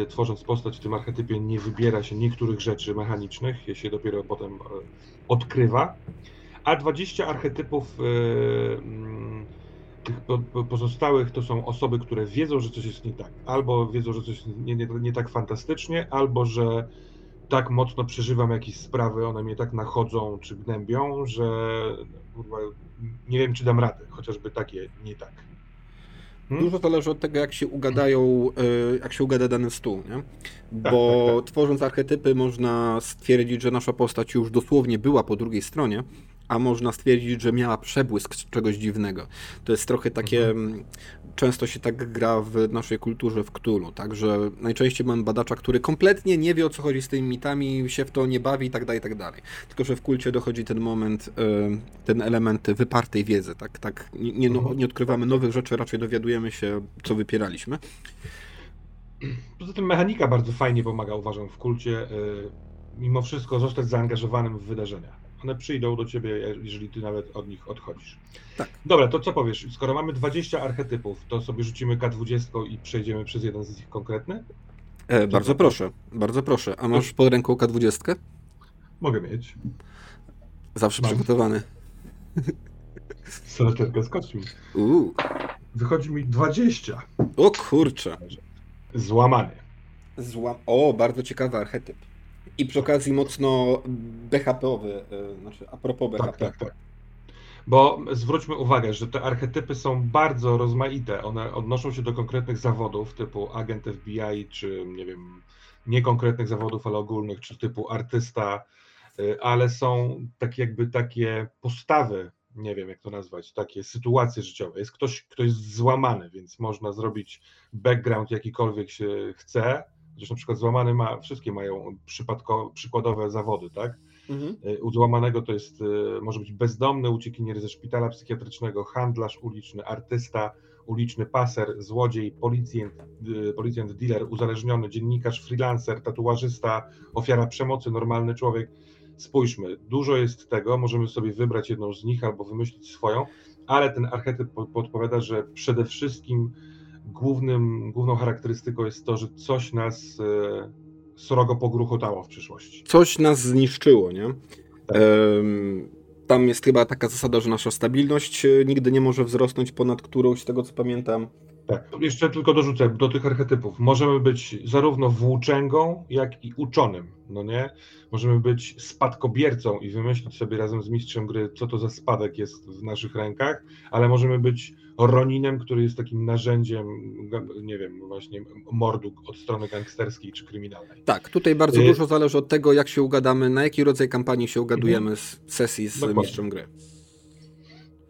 tworząc postać w tym archetypie nie wybiera się niektórych rzeczy mechanicznych, je się dopiero potem e, odkrywa. A 20 archetypów e, mm, tych pozostałych to są osoby, które wiedzą, że coś jest nie tak. Albo wiedzą, że coś jest nie, nie, nie tak fantastycznie, albo że tak mocno przeżywam jakieś sprawy, one mnie tak nachodzą czy gnębią, że kurwa, nie wiem, czy dam radę, chociażby takie nie tak. Hmm? Dużo zależy od tego, jak się ugadają, e, jak się ugada dany stół, nie? Tak, Bo tak, tak, tak. tworząc archetypy można stwierdzić, że nasza postać już dosłownie była po drugiej stronie, a można stwierdzić, że miała przebłysk czegoś dziwnego. To jest trochę takie, mhm. Często się tak gra w naszej kulturze w Cthulhu, także najczęściej mam badacza, który kompletnie nie wie o co chodzi z tymi mitami, się w to nie bawi i tak dalej, i tak dalej. Tylko, że w kulcie dochodzi ten moment, e, ten element wypartej wiedzy, tak, tak nie, no, mhm. nie odkrywamy nowych rzeczy, raczej dowiadujemy się, co wypieraliśmy. Poza tym mechanika bardzo fajnie pomaga, uważam, w kulcie, e, mimo wszystko zostać zaangażowanym w wydarzenia. One przyjdą do ciebie, jeżeli ty nawet od nich odchodzisz. Tak. Dobra, to co powiesz? Skoro mamy 20 archetypów, to sobie rzucimy K20 i przejdziemy przez jeden z nich konkretny? E, bardzo to? proszę, bardzo proszę. A masz pod ręką K20? Mogę mieć. Zawsze Mam. przygotowany. Salaterka z kośćmi. Wychodzi mi 20. O kurczę. Złamany. Zła... O, bardzo ciekawy archetyp. I przy okazji mocno BHP-owy, e, znaczy a propos BHP. Tak, tak, tak. Bo zwróćmy uwagę, że te archetypy są bardzo rozmaite. One odnoszą się do konkretnych zawodów typu agent FBI, czy nie wiem, niekonkretnych zawodów, ale ogólnych, czy typu artysta, e, ale są tak jakby takie postawy, nie wiem jak to nazwać, takie sytuacje życiowe. Jest ktoś, kto jest złamany, więc można zrobić background jakikolwiek się chce, Zresztą na przykład złamany ma, wszystkie mają przypadko, przykładowe zawody, tak? Mhm. Y, u złamanego to jest, y, może być bezdomny, uciekinier ze szpitala psychiatrycznego, handlarz uliczny, artysta uliczny, paser, złodziej, policjant, y, policjant dealer, uzależniony, dziennikarz, freelancer, tatuażysta, ofiara przemocy, normalny człowiek. Spójrzmy, dużo jest tego, możemy sobie wybrać jedną z nich albo wymyślić swoją, ale ten archetyp podpowiada, że przede wszystkim głównym, główną charakterystyką jest to, że coś nas e, srogo pogruchotało w przyszłości. Coś nas zniszczyło, nie? Tak. tam jest chyba taka zasada, że nasza stabilność e, nigdy nie może wzrosnąć ponad którąś, z tego co pamiętam. Tak, jeszcze tylko dorzucę do tych archetypów. Możemy być zarówno włóczęgą, jak i uczonym, no nie? Możemy być spadkobiercą i wymyślić sobie razem z mistrzem gry, co to za spadek jest w naszych rękach, ale możemy być Roninem, który jest takim narzędziem, nie wiem, właśnie mordu od strony gangsterskiej czy kryminalnej. Tak, tutaj bardzo y dużo zależy od tego, jak się ugadamy, na jaki rodzaj kampanii się ugadujemy mhm. z sesji z Dokładnie. mistrzem gry.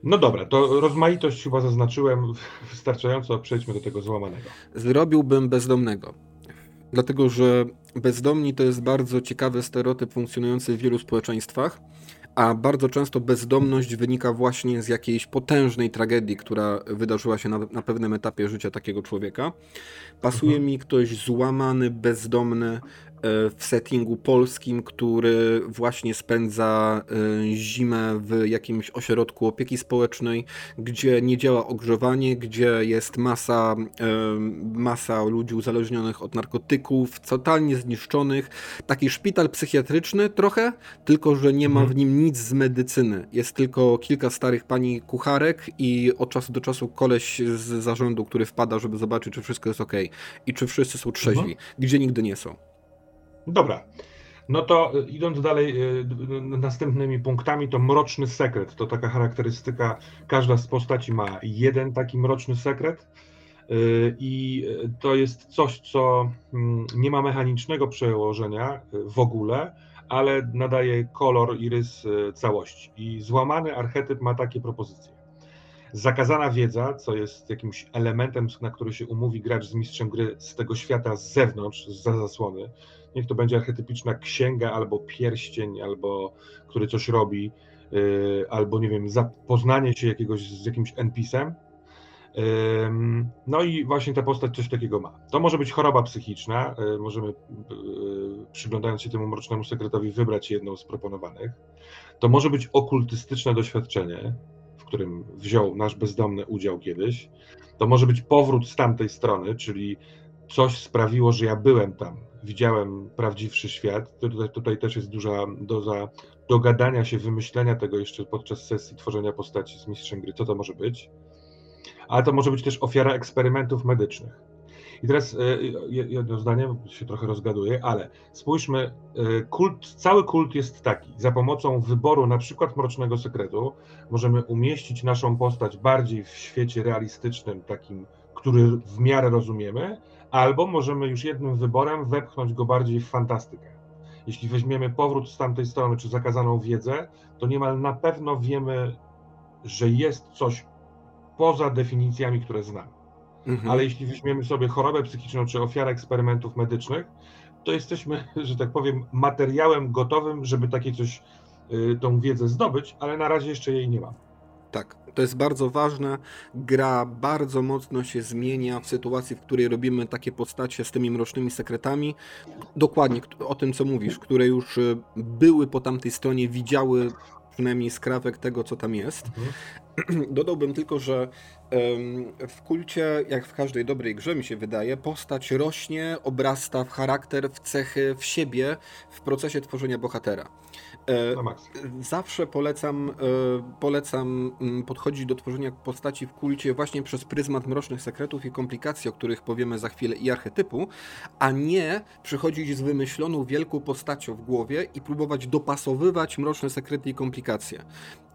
No dobra, to rozmaitość chyba zaznaczyłem wystarczająco, przejdźmy do tego złamanego. Zrobiłbym bezdomnego. Dlatego, że bezdomni to jest bardzo ciekawy stereotyp funkcjonujący w wielu społeczeństwach a bardzo często bezdomność wynika właśnie z jakiejś potężnej tragedii, która wydarzyła się na, na pewnym etapie życia takiego człowieka. Pasuje mhm. mi ktoś złamany, bezdomny, w settingu polskim, który właśnie spędza e, zimę w jakimś ośrodku opieki społecznej, gdzie nie działa ogrzewanie, gdzie jest masa, e, masa ludzi uzależnionych od narkotyków, totalnie zniszczonych. Taki szpital psychiatryczny trochę, tylko że nie ma w mhm. nim nic z medycyny. Jest tylko kilka starych pani kucharek i od czasu do czasu koleś z zarządu, który wpada, żeby zobaczyć, czy wszystko jest ok i czy wszyscy są trzeźwi, mhm. gdzie nigdy nie są. Dobra. No to y, idąc dalej y, następnymi punktami, to mroczny sekret. To taka charakterystyka, każda z postaci ma jeden taki mroczny sekret. Y, I to jest coś, co mm, nie ma mechanicznego przełożenia w ogóle, ale nadaje kolor i rys całości. I złamany archetyp ma takie propozycje. Zakazana wiedza, co jest jakimś elementem, na który się umówi gracz z mistrzem gry z tego świata z zewnątrz, za zasłony niech to będzie archetypiczna księga albo pierścień, albo który coś robi, yy, albo nie wiem, zapoznanie się jakiegoś z jakimś NPC-em. No i właśnie ta postać coś takiego ma. To może być choroba psychiczna, e, możemy przyglądając się temu mrocznemu sekretowi wybrać jedną z proponowanych. To może być okultystyczne doświadczenie, w którym wziął nasz bezdomny udział kiedyś. To może być powrót z tamtej strony, czyli coś sprawiło, że ja byłem tam, widziałem prawdziwszy świat. Tutaj, tutaj też jest duża doza dogadania się, wymyślenia tego jeszcze podczas sesji tworzenia postaci z mistrzem gry, co to może być. Ale to może być też ofiara eksperymentów medycznych. I teraz e, jedno zdanie, się trochę rozgaduję, ale spójrzmy, e, kult, cały kult jest taki. Za pomocą wyboru na przykład Mrocznego Sekretu możemy umieścić naszą postać bardziej w świecie realistycznym, takim, który w miarę rozumiemy, albo możemy już jednym wyborem wepchnąć go bardziej w fantastykę. Jeśli weźmiemy powrót z tamtej strony, czy zakazaną wiedzę, to niemal na pewno wiemy, że jest coś poza definicjami, które znamy. Mhm. Ale jeśli weźmiemy sobie chorobę psychiczną czy ofiarę eksperymentów medycznych, to jesteśmy, że tak powiem, materiałem gotowym, żeby takie coś, y, tą wiedzę zdobyć, ale na razie jeszcze jej nie mam. Tak, to jest bardzo ważne. Gra bardzo mocno się zmienia w sytuacji, w której robimy takie postacie z tymi mrocznymi sekretami. Dokładnie o tym, co mówisz, które już y, były po tamtej stronie, widziały przynajmniej skrawek tego, co tam jest. Mhm. Dodałbym tylko, że w kulcie, jak w każdej dobrej grze, mi się wydaje, postać rośnie, obrasta w charakter, w cechy, w siebie w procesie tworzenia bohatera. E, zawsze polecam, e, polecam mm, podchodzić do tworzenia postaci w kulcie właśnie przez pryzmat mrocznych sekretów i komplikacji, o których powiemy za chwilę, i archetypu, a nie przychodzić z wymyśloną wielką postacią w głowie i próbować dopasowywać mroczne sekrety i komplikacje.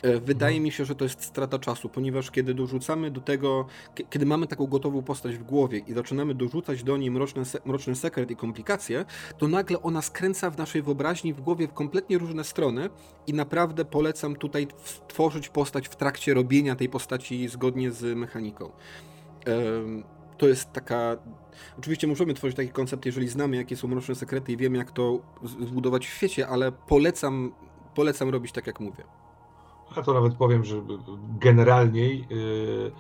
E, wydaje mi się, że to jest strata czasu, ponieważ kiedy dorzucamy do tego, kiedy mamy taką gotową postać w głowie i zaczynamy dorzucać do niej mroczny, mroczny sekret i komplikacje, to nagle ona skręca w naszej wyobraźni w głowie w kompletnie różne strony i naprawdę polecam tutaj tworzyć postać w trakcie robienia tej postaci zgodnie z mechaniką. To jest taka. Oczywiście możemy tworzyć taki koncept, jeżeli znamy, jakie są mroczne sekrety i wiemy, jak to zbudować w świecie, ale polecam, polecam robić tak, jak mówię. Ja to nawet powiem, że generalniej yy,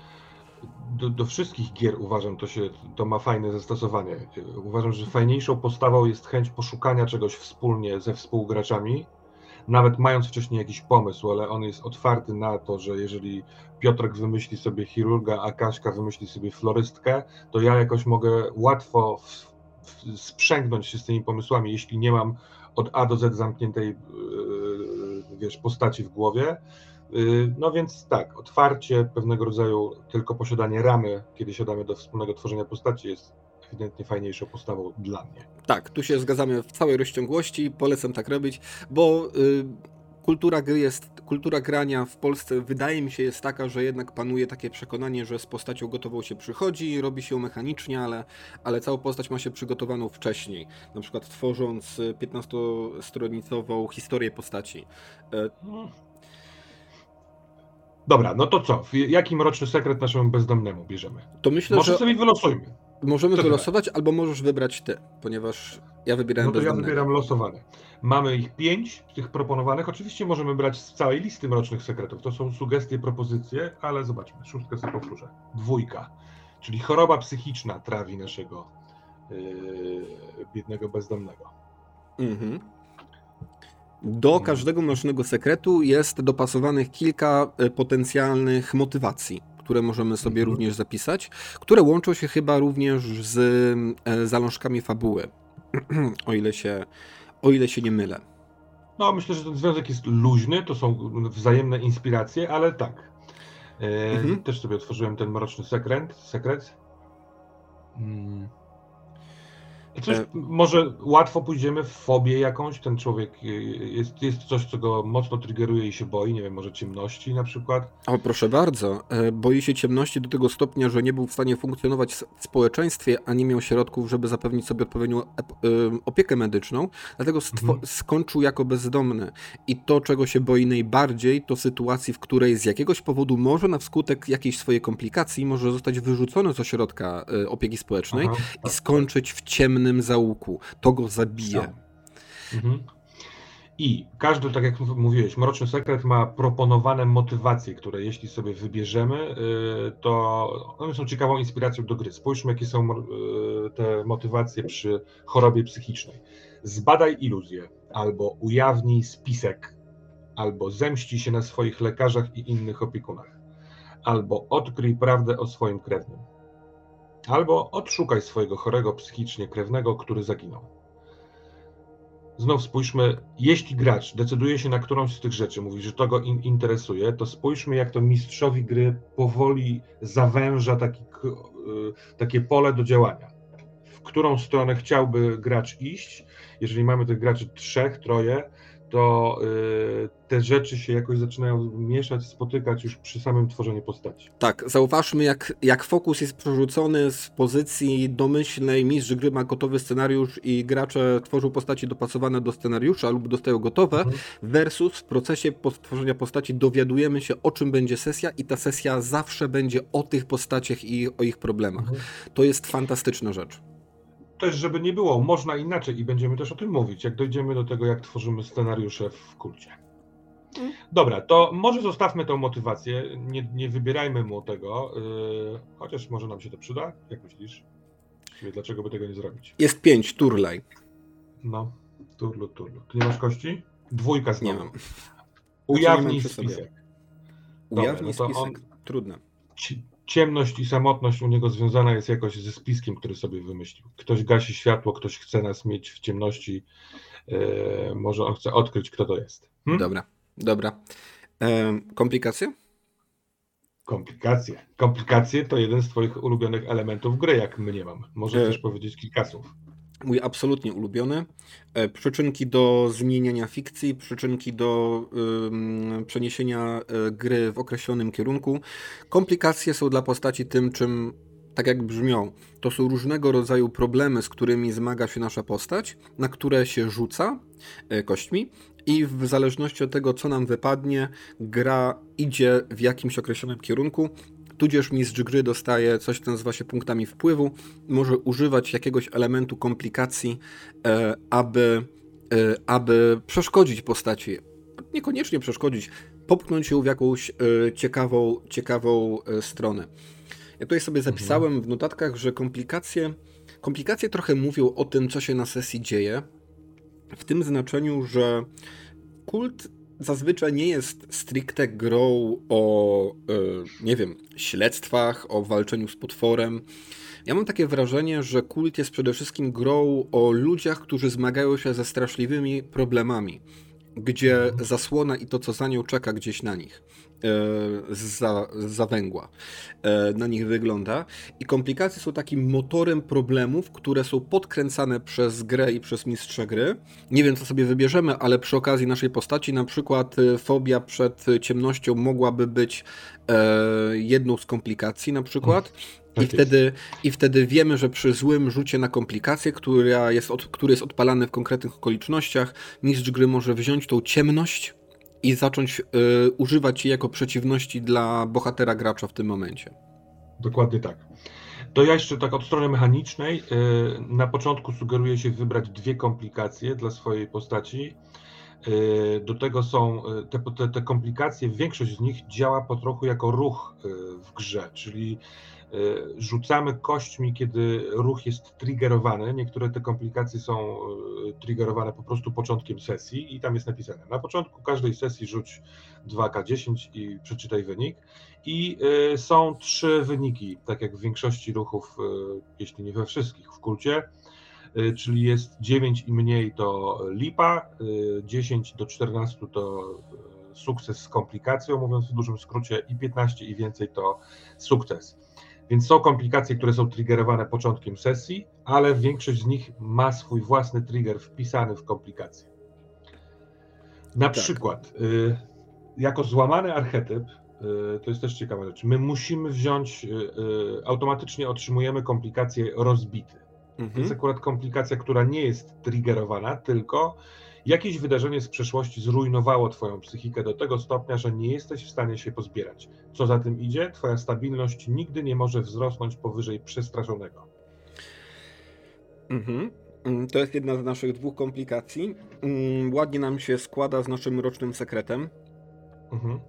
do, do, wszystkich gier uważam, to, się, to ma fajne zastosowanie. Uważam, że fajniejszą postawą jest chęć poszukania czegoś wspólnie ze współgraczami, nawet mając wcześniej jakiś pomysł, ale on jest otwarty na to, że jeżeli Piotrek wymyśli sobie chirurga, a Kaśka wymyśli sobie florystkę, to ja jakoś mogę łatwo w, w, sprzęgnąć się z tymi pomysłami, jeśli nie mam od A do Z zamkniętej yy, wiesz, postaci w głowie. Yy, no więc tak, otwarcie pewnego rodzaju tylko posiadanie ramy, kiedy siadamy do wspólnego tworzenia postaci jest ewidentnie fajniejszą postawą dla mnie. Tak, tu się zgadzamy w całej rozciągłości, polecam tak robić, bo yy, kultura gry jest, kultura grania w Polsce wydaje mi się jest taka, że jednak panuje takie przekonanie, że z postacią gotową się przychodzi, robi się mechanicznie, ale, ale całą postać ma się przygotowaną wcześniej. Na przykład tworząc 15-stronicową historię postaci. E, Dobra, no to co? Jaki mroczny sekret naszemu bezdomnemu bierzemy? To myślę, Może że... sobie wylosujmy. Możemy to wylosować, albo możesz wybrać ty, ponieważ ja wybieram No to ja wybieram losowane. Mamy ich pięć, tych proponowanych. Oczywiście możemy brać z całej listy mrocznych sekretów. To są sugestie, propozycje, ale zobaczmy. Szóstkę sobie powtórzę. Dwójka, czyli choroba psychiczna trawi naszego yy, biednego bezdomnego. Mhm. Do każdego mrocznego sekretu jest dopasowanych kilka e, potencjalnych motywacji które możemy sobie mhm. również zapisać, które łączą się chyba również z e, zalążkami fabuły, o ile się, o ile się nie mylę. No, myślę, że ten związek jest luźny, to są wzajemne inspiracje, ale tak. E, mhm. Też sobie otworzyłem ten mroczny sekret. sekret. Hmm. Coś, e, może łatwo pójdziemy w fobię jakąś, ten człowiek y, jest, jest coś, co go mocno triggeruje i się boi, nie wiem, może ciemności na przykład? O, proszę bardzo, e, boi się ciemności do tego stopnia, że nie był w stanie funkcjonować w społeczeństwie, a nie miał środków, żeby zapewnić sobie odpowiednią opiekę medyczną, dlatego mhm. skończył jako bezdomny. I to, czego się boi najbardziej, to sytuacji, w której z jakiegoś powodu może na wskutek jakiejś swojej komplikacji może zostać wyrzucony z ośrodka e, opieki społecznej Aha, i tak, skończyć w ciemnym zaułku. To go zabije. Mhm. I każdy, tak jak mówiłeś, Mroczny Sekret ma proponowane motywacje, które jeśli sobie wybierzemy, y, to one są ciekawą inspiracją do gry. Spójrzmy, jakie są y, te motywacje przy chorobie psychicznej. Zbadaj iluzję, albo ujawnij spisek, albo zemści się na swoich lekarzach i innych opiekunach, albo odkryj prawdę o swoim krewnym, albo odszukaj swojego chorego psychicznie krewnego, który zaginął. Znów spójrzmy, jeśli gracz decyduje się na którąś z tych rzeczy, mówi, że to go in interesuje, to spójrzmy, jak to mistrzowi gry powoli zawęża taki, y, takie pole do działania. W którą stronę chciałby gracz iść? Jeżeli mamy tych graczy trzech, troje, to y, te rzeczy się jakoś zaczynają mieszać, spotykać już przy samym tworzeniu postaci. Tak, zauważmy jak, jak fokus jest przerzucony z pozycji domyślnej, mistrz gry ma gotowy scenariusz i gracze tworzą postaci dopasowane do scenariusza lub dostają gotowe, mhm. versus w procesie tworzenia postaci dowiadujemy się o czym będzie sesja i ta sesja zawsze będzie o tych postaciach i o ich problemach. Mhm. To jest fantastyczna rzecz też, żeby nie było, można inaczej i będziemy też o tym mówić, jak dojdziemy do tego, jak tworzymy scenariusze w kulcie. Mm. Dobra, to może zostawmy tą motywację, nie, nie wybierajmy mu tego, yy, chociaż może nam się to przyda, jak myślisz? Dlaczego by tego nie zrobić? Jest pięć, turlaj. No, turlu, turlu. Ty nie masz kości? Dwójka znowu. Nie mam. Ujawnij znaczy, spisek. Ujawnij no spisek, on... trudne ciemność i samotność u niego związana jest jakoś ze spiskiem, który sobie wymyślił. Ktoś gasi światło, ktoś chce nas mieć w ciemności, e, może on chce odkryć, kto to jest. Hmm? Dobra, dobra. E, komplikacje? Komplikacje. Komplikacje to jeden z Twoich ulubionych elementów gry, jak mnie mam. Może e... też powiedzieć kilka słów mój absolutnie ulubiony. E, przyczynki do zmieniania fikcji, przyczynki do przeniesienia e, gry w określonym kierunku. Komplikacje są dla postaci tym, czym tak jak brzmią, to są różnego rodzaju problemy, z którymi zmaga się nasza postać, na które się rzuca e, kośćmi i w zależności od tego, co nam wypadnie, gra idzie w jakimś określonym kierunku tudzież mistrz gry dostaje coś, co nazywa się punktami wpływu, może używać jakiegoś elementu komplikacji, e, aby, e, aby przeszkodzić postaci. Niekoniecznie przeszkodzić, popchnąć ją w jakąś e, ciekawą, ciekawą stronę. Ja tutaj sobie zapisałem w notatkach, że komplikacje, komplikacje trochę mówią o tym, co się na sesji dzieje, w tym znaczeniu, że kult zazwyczaj nie jest stricte grą o, e, nie wiem, śledztwach, o walczeniu z potworem. Ja mam takie wrażenie, że kult jest przede wszystkim grą o ludziach, którzy zmagają się ze straszliwymi problemami, gdzie zasłona i to, co za nią czeka, gdzieś na nich. E, za, za węgła e, na nich wygląda. I komplikacje są takim motorem problemów, które są podkręcane przez grę i przez mistrza gry. Nie wiem, co sobie wybierzemy, ale przy okazji naszej postaci, na przykład e, fobia przed ciemnością mogłaby być jedną z komplikacji, na przykład. Tak I wtedy, I wtedy wiemy, że przy złym rzucie na komplikację, która jest od, który jest odpalany w konkretnych okolicznościach, mistrz gry może wziąć tą ciemność i zacząć y, używać jej jako przeciwności dla bohatera gracza w tym momencie. Dokładnie tak. To ja jeszcze tak od strony mechanicznej. Y, na początku sugeruję się wybrać dwie komplikacje dla swojej postaci. Y, do tego są te, te, te komplikacje, większość z nich działa po trochu jako ruch w grze, czyli rzucamy kośćmi, kiedy ruch jest triggerowany. Niektóre te komplikacje są triggerowane po prostu początkiem sesji i tam jest napisane. Na początku każdej sesji rzuć 2K10 i przeczytaj wynik. I są trzy wyniki, tak jak w większości ruchów, jeśli nie we wszystkich w kulcie. Czyli jest 9 i mniej to lipa, 10 do 14 to sukces z komplikacją, mówiąc w dużym skrócie, i 15 i więcej to sukces. Więc są komplikacje, które są triggerowane początkiem sesji, ale większość z nich ma swój własny trigger wpisany w komplikację. Na tak. przykład, y, jako złamany archetyp, y, to jest też ciekawa rzecz, my musimy wziąć, y, y automatycznie otrzymujemy komplikację rozbity. Mhm. To jest akurat komplikacja, która nie jest triggerowana, tylko Jakieś wydarzenie z przeszłości zrujnowało Twoją psychikę do tego stopnia, że nie jesteś w stanie się pozbierać. Co za tym idzie, Twoja stabilność nigdy nie może wzrosnąć powyżej przestraszonego. Mhm. Mm, to jest jedna z naszych dwóch komplikacji. Mm, ładnie nam się składa z naszym rocznym sekretem. Mhm.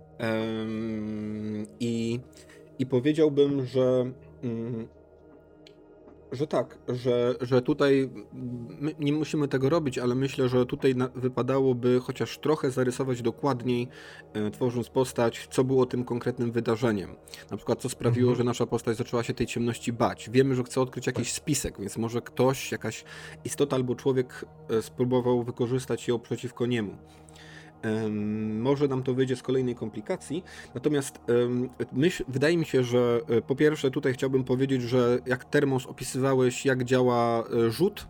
I, I powiedziałbym, że mm, że tak, że, że tutaj nie musimy tego robić, ale myślę, że tutaj wypadałoby chociaż trochę zarysować dokładniej, e, tworząc postać, co było tym konkretnym wydarzeniem. Na przykład, co sprawiło, mhm. że nasza postać zaczęła się tej ciemności bać. Wiemy, że chce odkryć jakiś spisek, więc może ktoś, jakaś istota albo człowiek e, spróbował wykorzystać ją przeciwko niemu. Może nam to wyjdzie z kolejnej komplikacji. Natomiast myśl, wydaje mi się, że e, po pierwsze tutaj chciałbym powiedzieć, że jak Termos opisywałeś, jak działa e, rzut,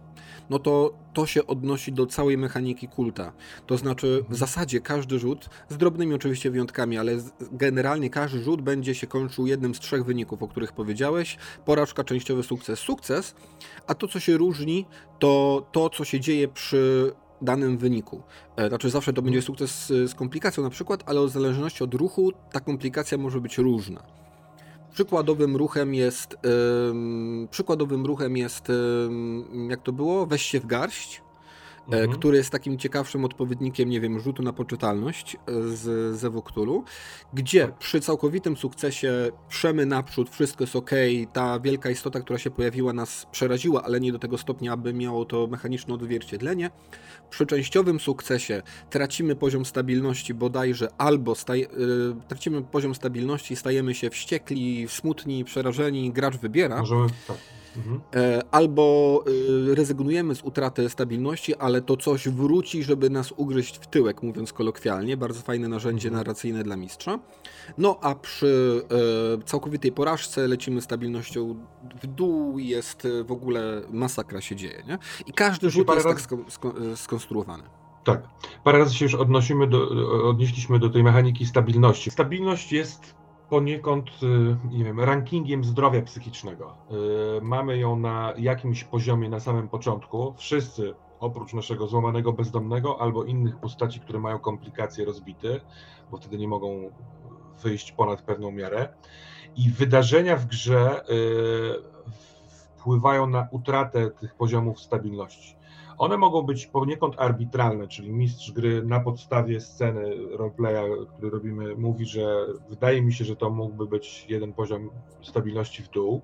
no to to się odnosi do całej mechaniki kulta. To znaczy w zasadzie każdy rzut, z drobnymi oczywiście wyjątkami, ale generalnie każdy rzut będzie się kończył jednym z trzech wyników, o których powiedziałeś. Porażka, częściowy sukces, sukces. A to, co się różni, to to, co się dzieje przy danym wyniku. E, znaczy zawsze to będzie sukces z komplikacją na przykład, ale w zależności od ruchu ta komplikacja może być różna. Przykładowym ruchem jest przykładowym ruchem jest jak to było? Weź się w garść. E, mhm. który jest takim ciekawszym odpowiednikiem, nie wiem, rzutu na poczytalność e, z Zewu gdzie przy całkowitym sukcesie przemy naprzód, wszystko jest ok, ta wielka istota, która się pojawiła, nas przeraziła, ale nie do tego stopnia, aby miało to mechaniczne odzwierciedlenie. Przy częściowym sukcesie tracimy poziom stabilności bodajże, albo staj, yy, tracimy poziom stabilności, stajemy się wściekli, smutni, przerażeni, gracz wybiera. Możemy, tak Mhm. Albo y, rezygnujemy z utraty stabilności, ale to coś wróci, żeby nas ugryźć w tyłek, mówiąc kolokwialnie. Bardzo fajne narzędzie mhm. narracyjne dla mistrza. No a przy e, całkowitej porażce lecimy stabilnością w dół i jest w ogóle masakra się dzieje. Nie? I każdy rzut jest tak skonstruowany. Tak. Parę razy się już odnosimy do, odnieśliśmy do tej mechaniki stabilności. Stabilność jest poniekąd, y, nie wiem, rankingiem zdrowia psychicznego. Y, mamy ją na jakimś poziomie na samym początku. Wszyscy, oprócz naszego złamanego bezdomnego albo innych postaci, które mają komplikacje rozbity, bo wtedy nie mogą wyjść ponad pewną miarę. I wydarzenia w grze y, wpływają na utratę tych poziomów stabilności. One mogą być poniekąd arbitralne, czyli mistrz gry na podstawie sceny roleplaya, który robimy, mówi, że wydaje mi się, że to mógłby być jeden poziom stabilności w dół.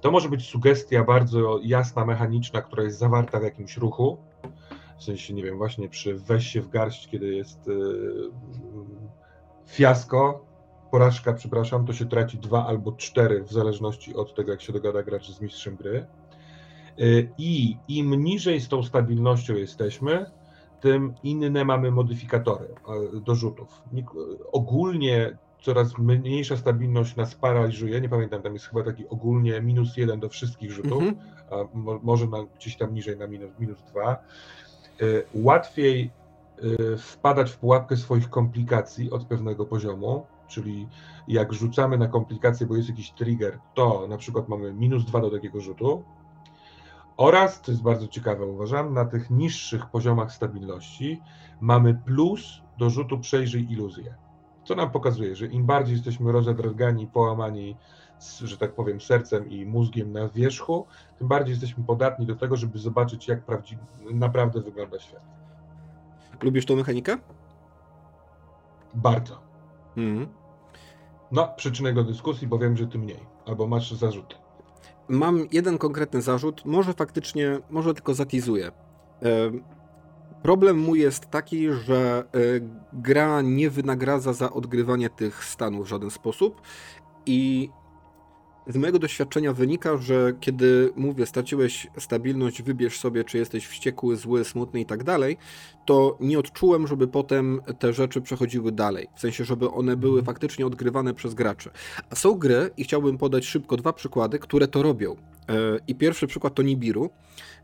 To może być sugestia bardzo jasna, mechaniczna, która jest zawarta w jakimś ruchu. W sensie, nie wiem, właśnie przy weź się w garść, kiedy jest yy, fiasko, porażka, przepraszam, to się traci dwa albo cztery, w zależności od tego, jak się dogada gracz z mistrzem gry. Y, I im niżej z tą stabilnością jesteśmy, tym inne mamy modyfikatory e, do rzutów. Ogólnie coraz mniejsza stabilność nas paraliżuje. Nie pamiętam, tam jest chyba taki ogólnie minus jeden do wszystkich rzutów, mm -hmm. a może na, gdzieś tam niżej na minus, minus dwa. Y, łatwiej y, wpadać w pułapkę swoich komplikacji od pewnego poziomu, czyli jak rzucamy na komplikację, bo jest jakiś trigger, to na przykład mamy minus dwa do takiego rzutu, oraz, to jest bardzo ciekawe, uważam, na tych niższych poziomach stabilności mamy plus do rzutu przejrzyj iluzję. Co nam pokazuje, że im bardziej jesteśmy rozedragani, połamani, że tak powiem, sercem i mózgiem na wierzchu, tym bardziej jesteśmy podatni do tego, żeby zobaczyć, jak prawdziwie, naprawdę wygląda świat. Lubisz tą mechanikę? Bardzo. Mhm. No, przyczynek do dyskusji, bo wiem, że ty mniej. Albo masz zarzuty mam jeden konkretny zarzut, może faktycznie, może tylko zatizuję. Problem mój jest taki, że e, gra nie wynagradza za odgrywanie tych stanów w żaden sposób i z mojego doświadczenia wynika, że kiedy mówię, straciłeś stabilność, wybierz sobie, czy jesteś wściekły, zły, smutny i tak dalej, to nie odczułem, żeby potem te rzeczy przechodziły dalej. W sensie, żeby one były mhm. faktycznie odgrywane przez graczy. A są gry, i chciałbym podać szybko dwa przykłady, które to robią. E, I pierwszy przykład to Nibiru.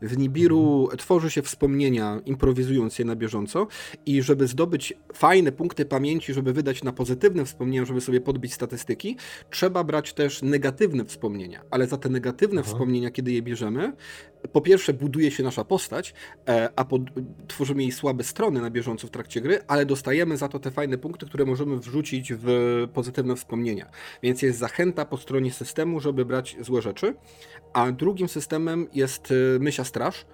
W Nibiru tworzy się wspomnienia, improwizując je na bieżąco i żeby zdobyć fajne punkty pamięci, żeby wydać na pozytywne wspomnienia, żeby sobie podbić statystyki, trzeba brać też negatywne wspomnienia. Ale za te negatywne Aha. wspomnienia, kiedy je bierzemy, po pierwsze buduje się nasza postać, e, a po, tworzymy jej słabe strony na bieżąco w trakcie gry, ale dostajemy za to te fajne punkty, które możemy wrzucić w pozytywne wspomnienia. Więc jest zachęta po stronie systemu, żeby brać złe rzeczy, A drugim systemem jest Mysia Straż,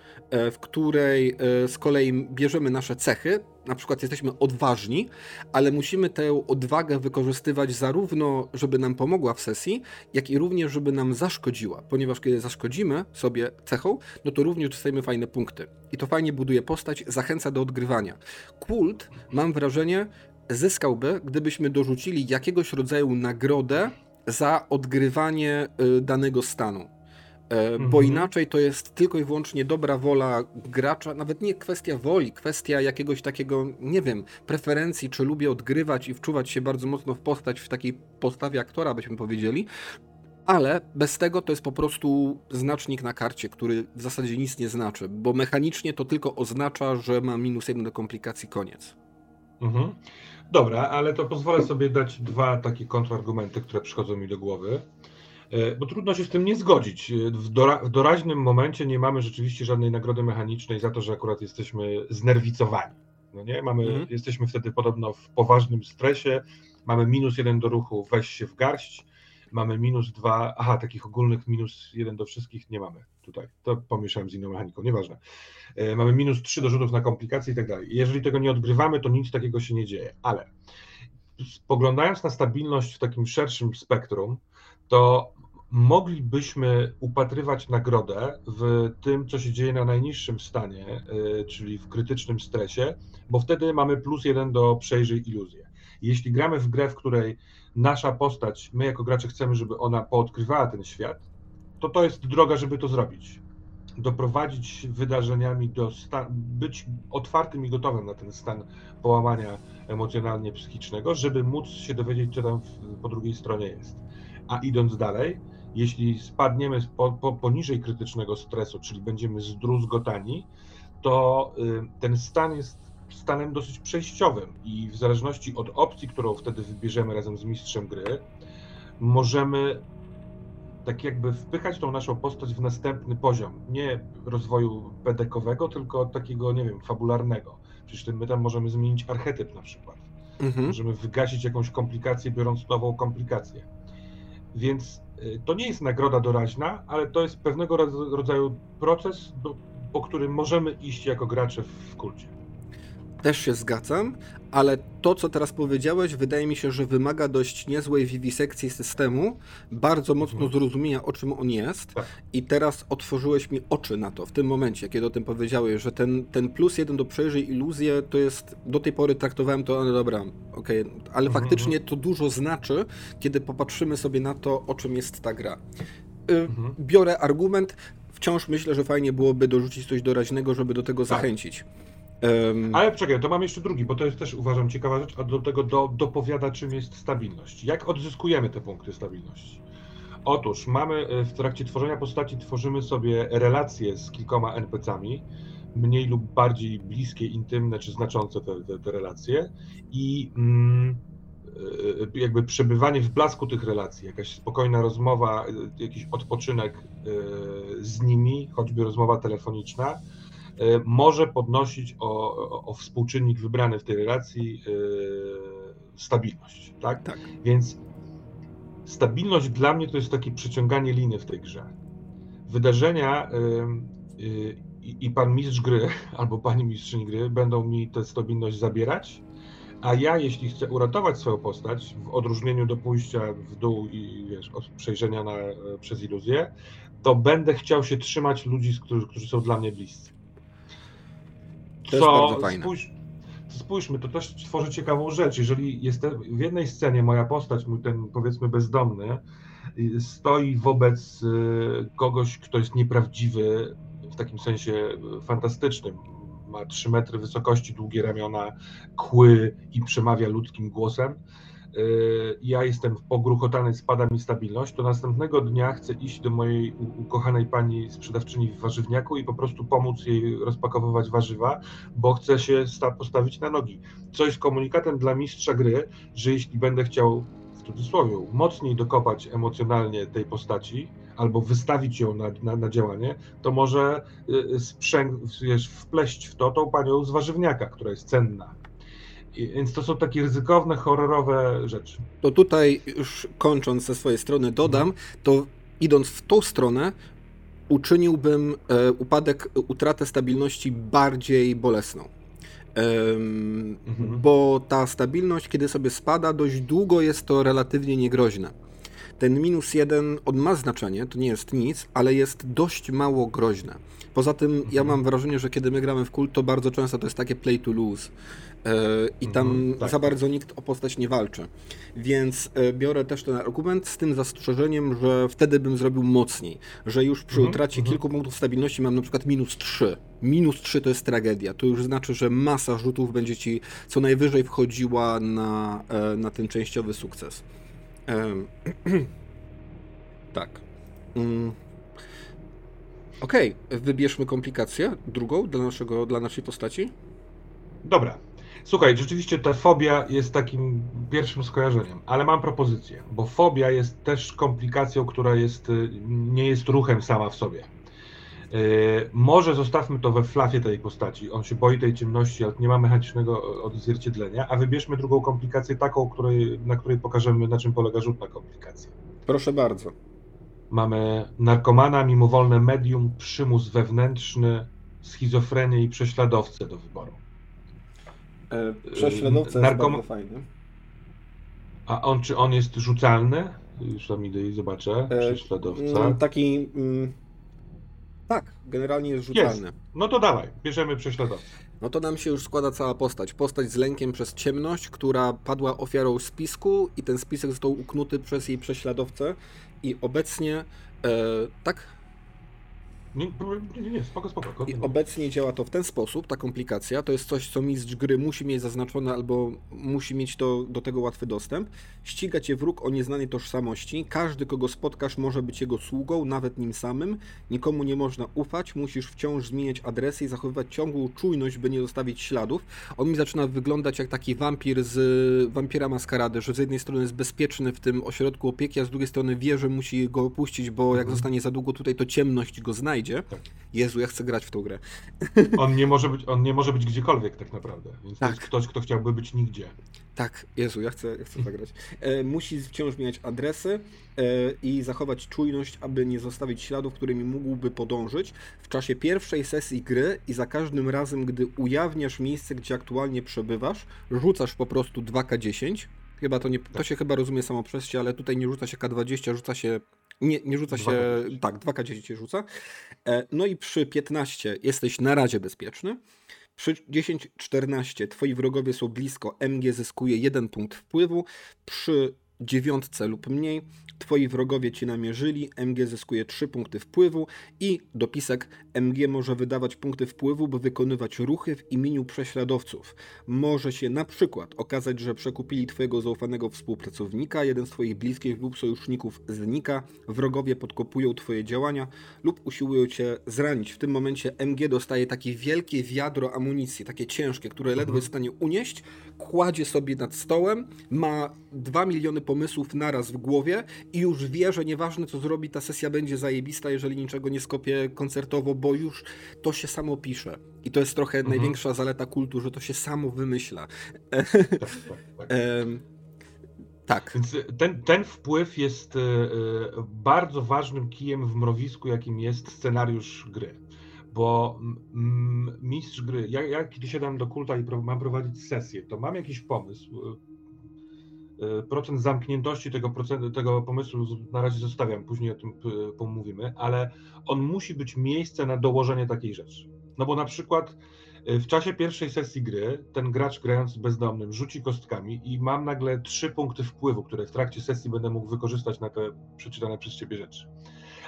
w której z kolei bierzemy nasze cechy, na przykład jesteśmy odważni, ale musimy tę odwagę wykorzystywać zarówno, żeby nam pomogła w sesji, jak i również, żeby nam zaszkodziła, ponieważ kiedy zaszkodzimy sobie cechą, no to również dostajemy fajne punkty. I to fajnie buduje postać, zachęca do odgrywania. Kult, mam wrażenie, zyskałby, gdybyśmy dorzucili jakiegoś rodzaju nagrodę za odgrywanie y, danego stanu. E, bo mhm. inaczej to jest tylko i wyłącznie dobra wola gracza, nawet nie kwestia woli, kwestia jakiegoś takiego, nie wiem, preferencji, czy lubię odgrywać i wczuwać się bardzo mocno w postać, w takiej postawie aktora, byśmy powiedzieli, ale bez tego to jest po prostu znacznik na karcie, który w zasadzie nic nie znaczy, bo mechanicznie to tylko oznacza, że ma minus jeden do komplikacji, koniec. Mhm. Dobra, ale to pozwolę sobie dać dwa takie kontrargumenty, które przychodzą mi do głowy. E, bo trudno się z tym nie zgodzić. E, w, dora, w doraźnym momencie nie mamy rzeczywiście żadnej nagrody mechanicznej za to, że akurat jesteśmy znerwicowani. No nie? Mamy, mhm. Jesteśmy wtedy podobno w poważnym stresie, mamy minus jeden do ruchu, weź się w garść, mamy minus dwa, aha, takich ogólnych minus jeden do wszystkich nie mamy tutaj. To pomieszałem z inną mechaniką, nieważne. E, mamy minus trzy do rzutów na komplikacje i tak dalej. Jeżeli tego nie odgrywamy, to nic takiego się nie dzieje, ale spoglądając na stabilność w takim szerszym spektrum, to moglibyśmy upatrywać nagrodę w tym, co się dzieje na najniższym stanie, y, czyli w krytycznym stresie, bo wtedy mamy plus jeden do przejrzyj iluzję. Jeśli gramy w grę, w której nasza postać, my jako gracze chcemy, żeby ona poodkrywała ten świat, to to jest droga, żeby to zrobić. Doprowadzić wydarzeniami do być otwartym i gotowym na ten stan połamania emocjonalnie-psychicznego, żeby móc się dowiedzieć, co tam po drugiej stronie jest. A idąc dalej, jeśli spadniemy po, po, poniżej krytycznego stresu, czyli będziemy zdruzgotani, to y, ten stan jest stanem dosyć przejściowym i w zależności od opcji, którą wtedy wybierzemy razem z mistrzem gry, możemy tak jakby wpychać tą naszą postać w następny poziom, nie rozwoju pedekowego, tylko takiego, nie wiem, fabularnego. Przecież my tam możemy zmienić archetyp na przykład. Mhm. Możemy wygasić jakąś komplikację, biorąc nową komplikację. Więc y, to nie jest nagroda doraźna, ale to jest pewnego rodzaju proces, po którym możemy iść jako gracze w kulcie. Też się zgadzam, ale to, co teraz powiedziałeś, wydaje mi się, że wymaga dość niezłej wiwisekcji systemu, bardzo mocno mhm. zrozumienia, o czym on jest. Tak. I teraz otworzyłeś mi oczy na to w tym momencie, kiedy o tym powiedziałeś, że ten, ten plus jeden do przejrzyj iluzję to jest. Do tej pory traktowałem to, no dobra, okej, okay, ale mhm. faktycznie to dużo znaczy, kiedy popatrzymy sobie na to, o czym jest ta gra. Y, mhm. Biorę argument, wciąż myślę, że fajnie byłoby dorzucić coś doraźnego, żeby do tego tak. zachęcić. Um... Ale czekaj, to mam jeszcze drugi, bo to jest też uważam ciekawa rzecz, a do tego do, dopowiada czym jest stabilność. Jak odzyskujemy te punkty stabilności? Otóż mamy e, w trakcie tworzenia postaci tworzymy sobie relacje z kilkoma NPC-ami, mniej lub bardziej bliskie, intymne czy znaczące te, te, te relacje i mm, e, jakby przebywanie w blasku tych relacji, jakaś spokojna rozmowa, e, jakiś odpoczynek z nimi, choćby rozmowa telefoniczna, E, może podnosić o, o współczynnik wybrany w tej relacji e, stabilność. Tak? tak? Więc stabilność dla mnie to jest takie przeciąganie liny w tej grze. Wydarzenia e, i pan mistrz gry albo pani mistrzyni gry będą mi tę stabilność zabierać, a ja, jeśli chcę uratować swoją postać, w odróżnieniu do pójścia w dół i wiesz, od przejrzenia na, przez iluzję, to będę chciał się trzymać ludzi, którzy, którzy są dla mnie bliscy. To fajne. Spójrz, spójrzmy, to też tworzy ciekawą rzecz. Jeżeli jest w jednej scenie moja postać, mój ten powiedzmy bezdomny, y, stoi wobec y, kogoś, kto jest nieprawdziwy, w takim sensie fantastycznym. Ma 3 metry wysokości, długie ramiona, kły i przemawia ludzkim głosem Y, ja jestem pogruchotany, spada mi stabilność, to następnego dnia chcę iść do mojej ukochanej pani sprzedawczyni w warzywniaku i po prostu pomóc jej rozpakowywać warzywa, bo chcę się postawić na nogi. Co jest komunikatem dla mistrza gry, że jeśli będę chciał w cudzysłowie mocniej dokopać emocjonalnie tej postaci, albo wystawić ją na, na, na działanie, to może y, sprzęg, wiesz, wpleść w to tą panią z warzywniaka, która jest cenna więc to są takie ryzykowne, horrorowe rzeczy. To tutaj już kończąc ze swojej strony dodam, to idąc w tą stronę, uczyniłbym e, upadek, utratę stabilności bardziej bolesną. Mhm. Bo ta stabilność, kiedy sobie spada, dość długo jest to relatywnie niegroźne. Ten minus jeden, on ma znaczenie, to nie jest nic, ale jest dość mało groźne. Poza tym mhm. ja mam wrażenie, że kiedy my gramy w kult, to bardzo często to jest takie play to lose. E, I tam mhm, tak. za bardzo nikt o postać nie walczy. Więc e, biorę też ten argument z tym zastrzeżeniem, że wtedy bym zrobił mocniej. Że już przy mhm, utracie mhm. kilku punktów stabilności mam na przykład minus 3. Minus 3 to jest tragedia. To już znaczy, że masa rzutów będzie ci co najwyżej wchodziła na, e, na ten częściowy sukces. tak. Okej, okay. wybierzmy komplikację drugą dla, naszego, dla naszej postaci. Dobra. Słuchaj, rzeczywiście ta fobia jest takim pierwszym skojarzeniem, ale mam propozycję, bo fobia jest też komplikacją, która jest, y, nie jest ruchem sama w sobie. Yy, może zostawmy to we flafie tej postaci. On się boi tej ciemności, ale nie ma mechanicznego odzwierciedlenia, a wybierzmy drugą komplikację, taką, której, na której pokażemy, na czym polega rzut na komplikację. Proszę bardzo. Mamy narkomana, mimowolne medium, przymus wewnętrzny, schizofrenię i prześladowcę do wyboru. E, prześladowca Narkom... jest bardzo fajny. A on, czy on jest rzucalny? Już tam idę i zobaczę. E, prześladowca. Mm, taki... Mm, tak, generalnie jest rzucalny. Jest. No to dawaj, bierzemy prześladowcę. No to nam się już składa cała postać. Postać z lękiem przez ciemność, która padła ofiarą spisku i ten spisek został uknuty przez jej prześladowcę i obecnie, e, tak? Nie, nie, nie, spoko, spoko. I obecnie działa to w ten sposób, ta komplikacja, to jest coś, co mistrz gry musi mieć zaznaczone albo musi mieć to, do tego łatwy dostęp. Ściga cię wróg o nieznanej tożsamości, każdy, kogo spotkasz, może być jego sługą, nawet nim samym, nikomu nie można ufać, musisz wciąż zmieniać adresy i zachowywać ciągłą czujność, by nie zostawić śladów. On mi zaczyna wyglądać jak taki wampir z Wampira Maskarady, że z jednej strony jest bezpieczny w tym ośrodku opieki, a z drugiej strony wie, że musi go opuścić, bo jak mhm. zostanie za długo tutaj, to ciemność go znajdzie znajdzie. Tak. Jezu, ja chcę grać w tą grę. On nie może być, on nie może być gdziekolwiek tak naprawdę. Więc tak. to jest ktoś, kto chciałby być nigdzie. Tak, Jezu, ja chcę, ja chcę zagrać. E, musi wciąż zmieniać adresy e, i zachować czujność, aby nie zostawić śladów, którymi mógłby podążyć w czasie pierwszej sesji gry i za każdym razem, gdy ujawniasz miejsce, gdzie aktualnie przebywasz, rzucasz po prostu 2K10. Chyba to nie, to tak. się chyba rozumie samo przez się, ale tutaj nie rzuca się K20, rzuca się nie, nie rzuca się. 2K10. Tak, 2K10 się rzuca. E, no i przy 15 jesteś na razie bezpieczny. Przy 10-14 twoi wrogowie są blisko, MG zyskuje 1 punkt wpływu. Przy dziewiątce lub mniej Twoi wrogowie ci namierzyli, MG zyskuje 3 punkty wpływu i dopisek MG może wydawać punkty wpływu, by wykonywać ruchy w imieniu prześladowców. Może się na przykład okazać, że przekupili Twojego zaufanego współpracownika, jeden z Twoich bliskich lub sojuszników znika, wrogowie podkopują Twoje działania lub usiłują Cię zranić. W tym momencie MG dostaje takie wielkie wiadro amunicji, takie ciężkie, które ledwo mhm. jest w stanie unieść, kładzie sobie nad stołem, ma 2 miliony pomysłów naraz w głowie i już wie, że nieważne co zrobi, ta sesja będzie zajebista, jeżeli niczego nie skopie koncertowo, bo już to się samo pisze. I to jest trochę mhm. największa zaleta kultu, że to się samo wymyśla. Tak, tak, tak. tak. Więc ten, ten wpływ jest e, e, bardzo ważnym kijem w mrowisku, jakim jest scenariusz gry. Bo mistrz gry, ja, ja kiedy siadam do kulta i mam prowadzić sesję, to mam jakiś pomysł, E, procent zamkniętości tego, procent, tego pomysłu na razie zostawiam, później o tym e, pomówimy, ale on musi być miejsce na dołożenie takiej rzeczy. No bo na przykład e, w czasie pierwszej sesji gry ten gracz grając bezdomnym rzuci kostkami i mam nagle trzy punkty wpływu, które w trakcie sesji będę mógł wykorzystać na te przeczytane przez ciebie rzeczy.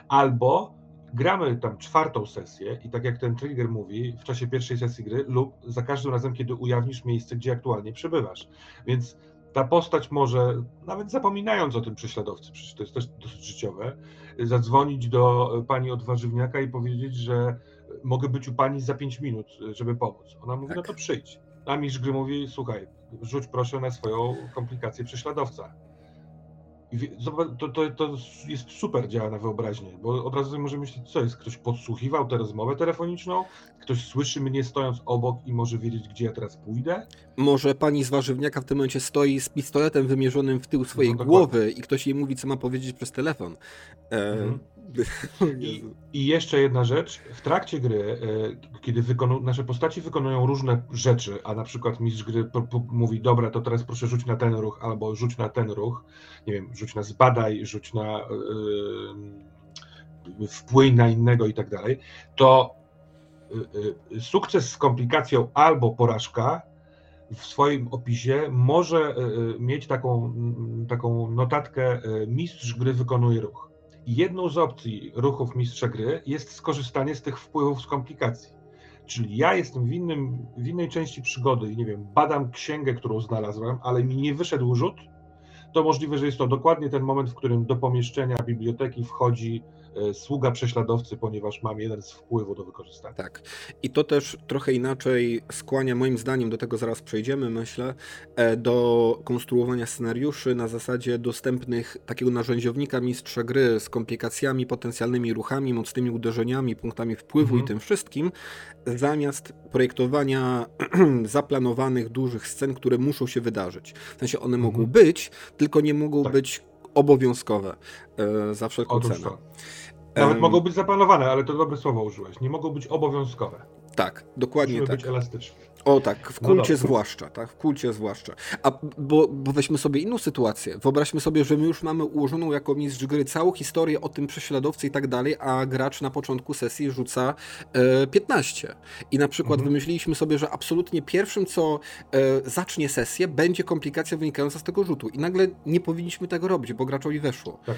Albo gramy tam czwartą sesję i tak jak ten trigger mówi, w czasie pierwszej sesji gry lub za każdym razem, kiedy ujawnisz miejsce, gdzie aktualnie przebywasz. Więc ta postać może, nawet zapominając o tym prześladowcy, przecież to jest też dosyć życiowe, zadzwonić do pani od warzywniaka i powiedzieć, że mogę być u pani za 5 minut, żeby pomóc. Ona mówi, tak. no to przyjdź. A mistrz gry mówi, słuchaj, rzuć proszę na swoją komplikację prześladowca. To, to, to jest super działa na wyobraźnię, bo od razu możemy myśleć, co jest, ktoś podsłuchiwał tę rozmowę telefoniczną, ktoś słyszy mnie stojąc obok i może wiedzieć, gdzie ja teraz pójdę. Może pani z warzywniaka w tym momencie stoi z pistoletem wymierzonym w tył swojej no, głowy i ktoś jej mówi, co ma powiedzieć przez telefon. E, mhm. I, I, jeszcze jedna rzecz. W trakcie gry, e, kiedy wykonu, nasze postaci wykonują różne rzeczy, a na przykład mistrz gry mówi, dobra, to teraz proszę rzuć na ten ruch, albo rzuć na ten ruch, nie wiem, rzuć na zbadaj, rzuć na yy, wpłyń na innego i tak dalej, to yy, sukces z komplikacją albo porażka w swoim opisie może mieć taką, taką notatkę mistrz gry wykonuje ruch jedną z opcji ruchów mistrza gry jest skorzystanie z tych wpływów z komplikacji. Czyli ja jestem w, innym, w innej części przygody nie wiem, badam księgę, którą znalazłem, ale mi nie wyszedł rzut, to możliwe, że jest to dokładnie ten moment, w którym do pomieszczenia biblioteki wchodzi sługa prześladowcy, ponieważ mam jeden z wpływu do wykorzystania. Tak. I to też trochę inaczej skłania, moim zdaniem, do tego zaraz przejdziemy, myślę, e, do konstruowania scenariuszy na zasadzie dostępnych takiego narzędziownika mistrza gry z komplikacjami, potencjalnymi ruchami, mocnymi uderzeniami, punktami wpływu mhm. i tym wszystkim, zamiast projektowania zaplanowanych dużych scen, które muszą się wydarzyć. W sensie one mhm. mogą być, tylko nie mogą tak. być obowiązkowe e, za wszelką Otóż cenę. To. Nawet um, mogą być zaplanowane, ale to dobre słowo użyłeś. Nie mogą być obowiązkowe. Tak, dokładnie Musimy tak. być elastyczne. O tak, w no kulcie no zwłaszcza, tak, w kulcie zwłaszcza. A bo, bo weźmy sobie inną sytuację. Wyobraźmy sobie, że my już mamy ułożoną jako mistrz gry całą historię o tym prześladowcy i tak dalej, a gracz na początku sesji rzuca e, 15. I na przykład mhm. wymyśliliśmy sobie, że absolutnie pierwszym, co e, zacznie sesję, będzie komplikacja wynikająca z tego rzutu. I nagle nie powinniśmy tego robić, bo graczowi weszło. Tak.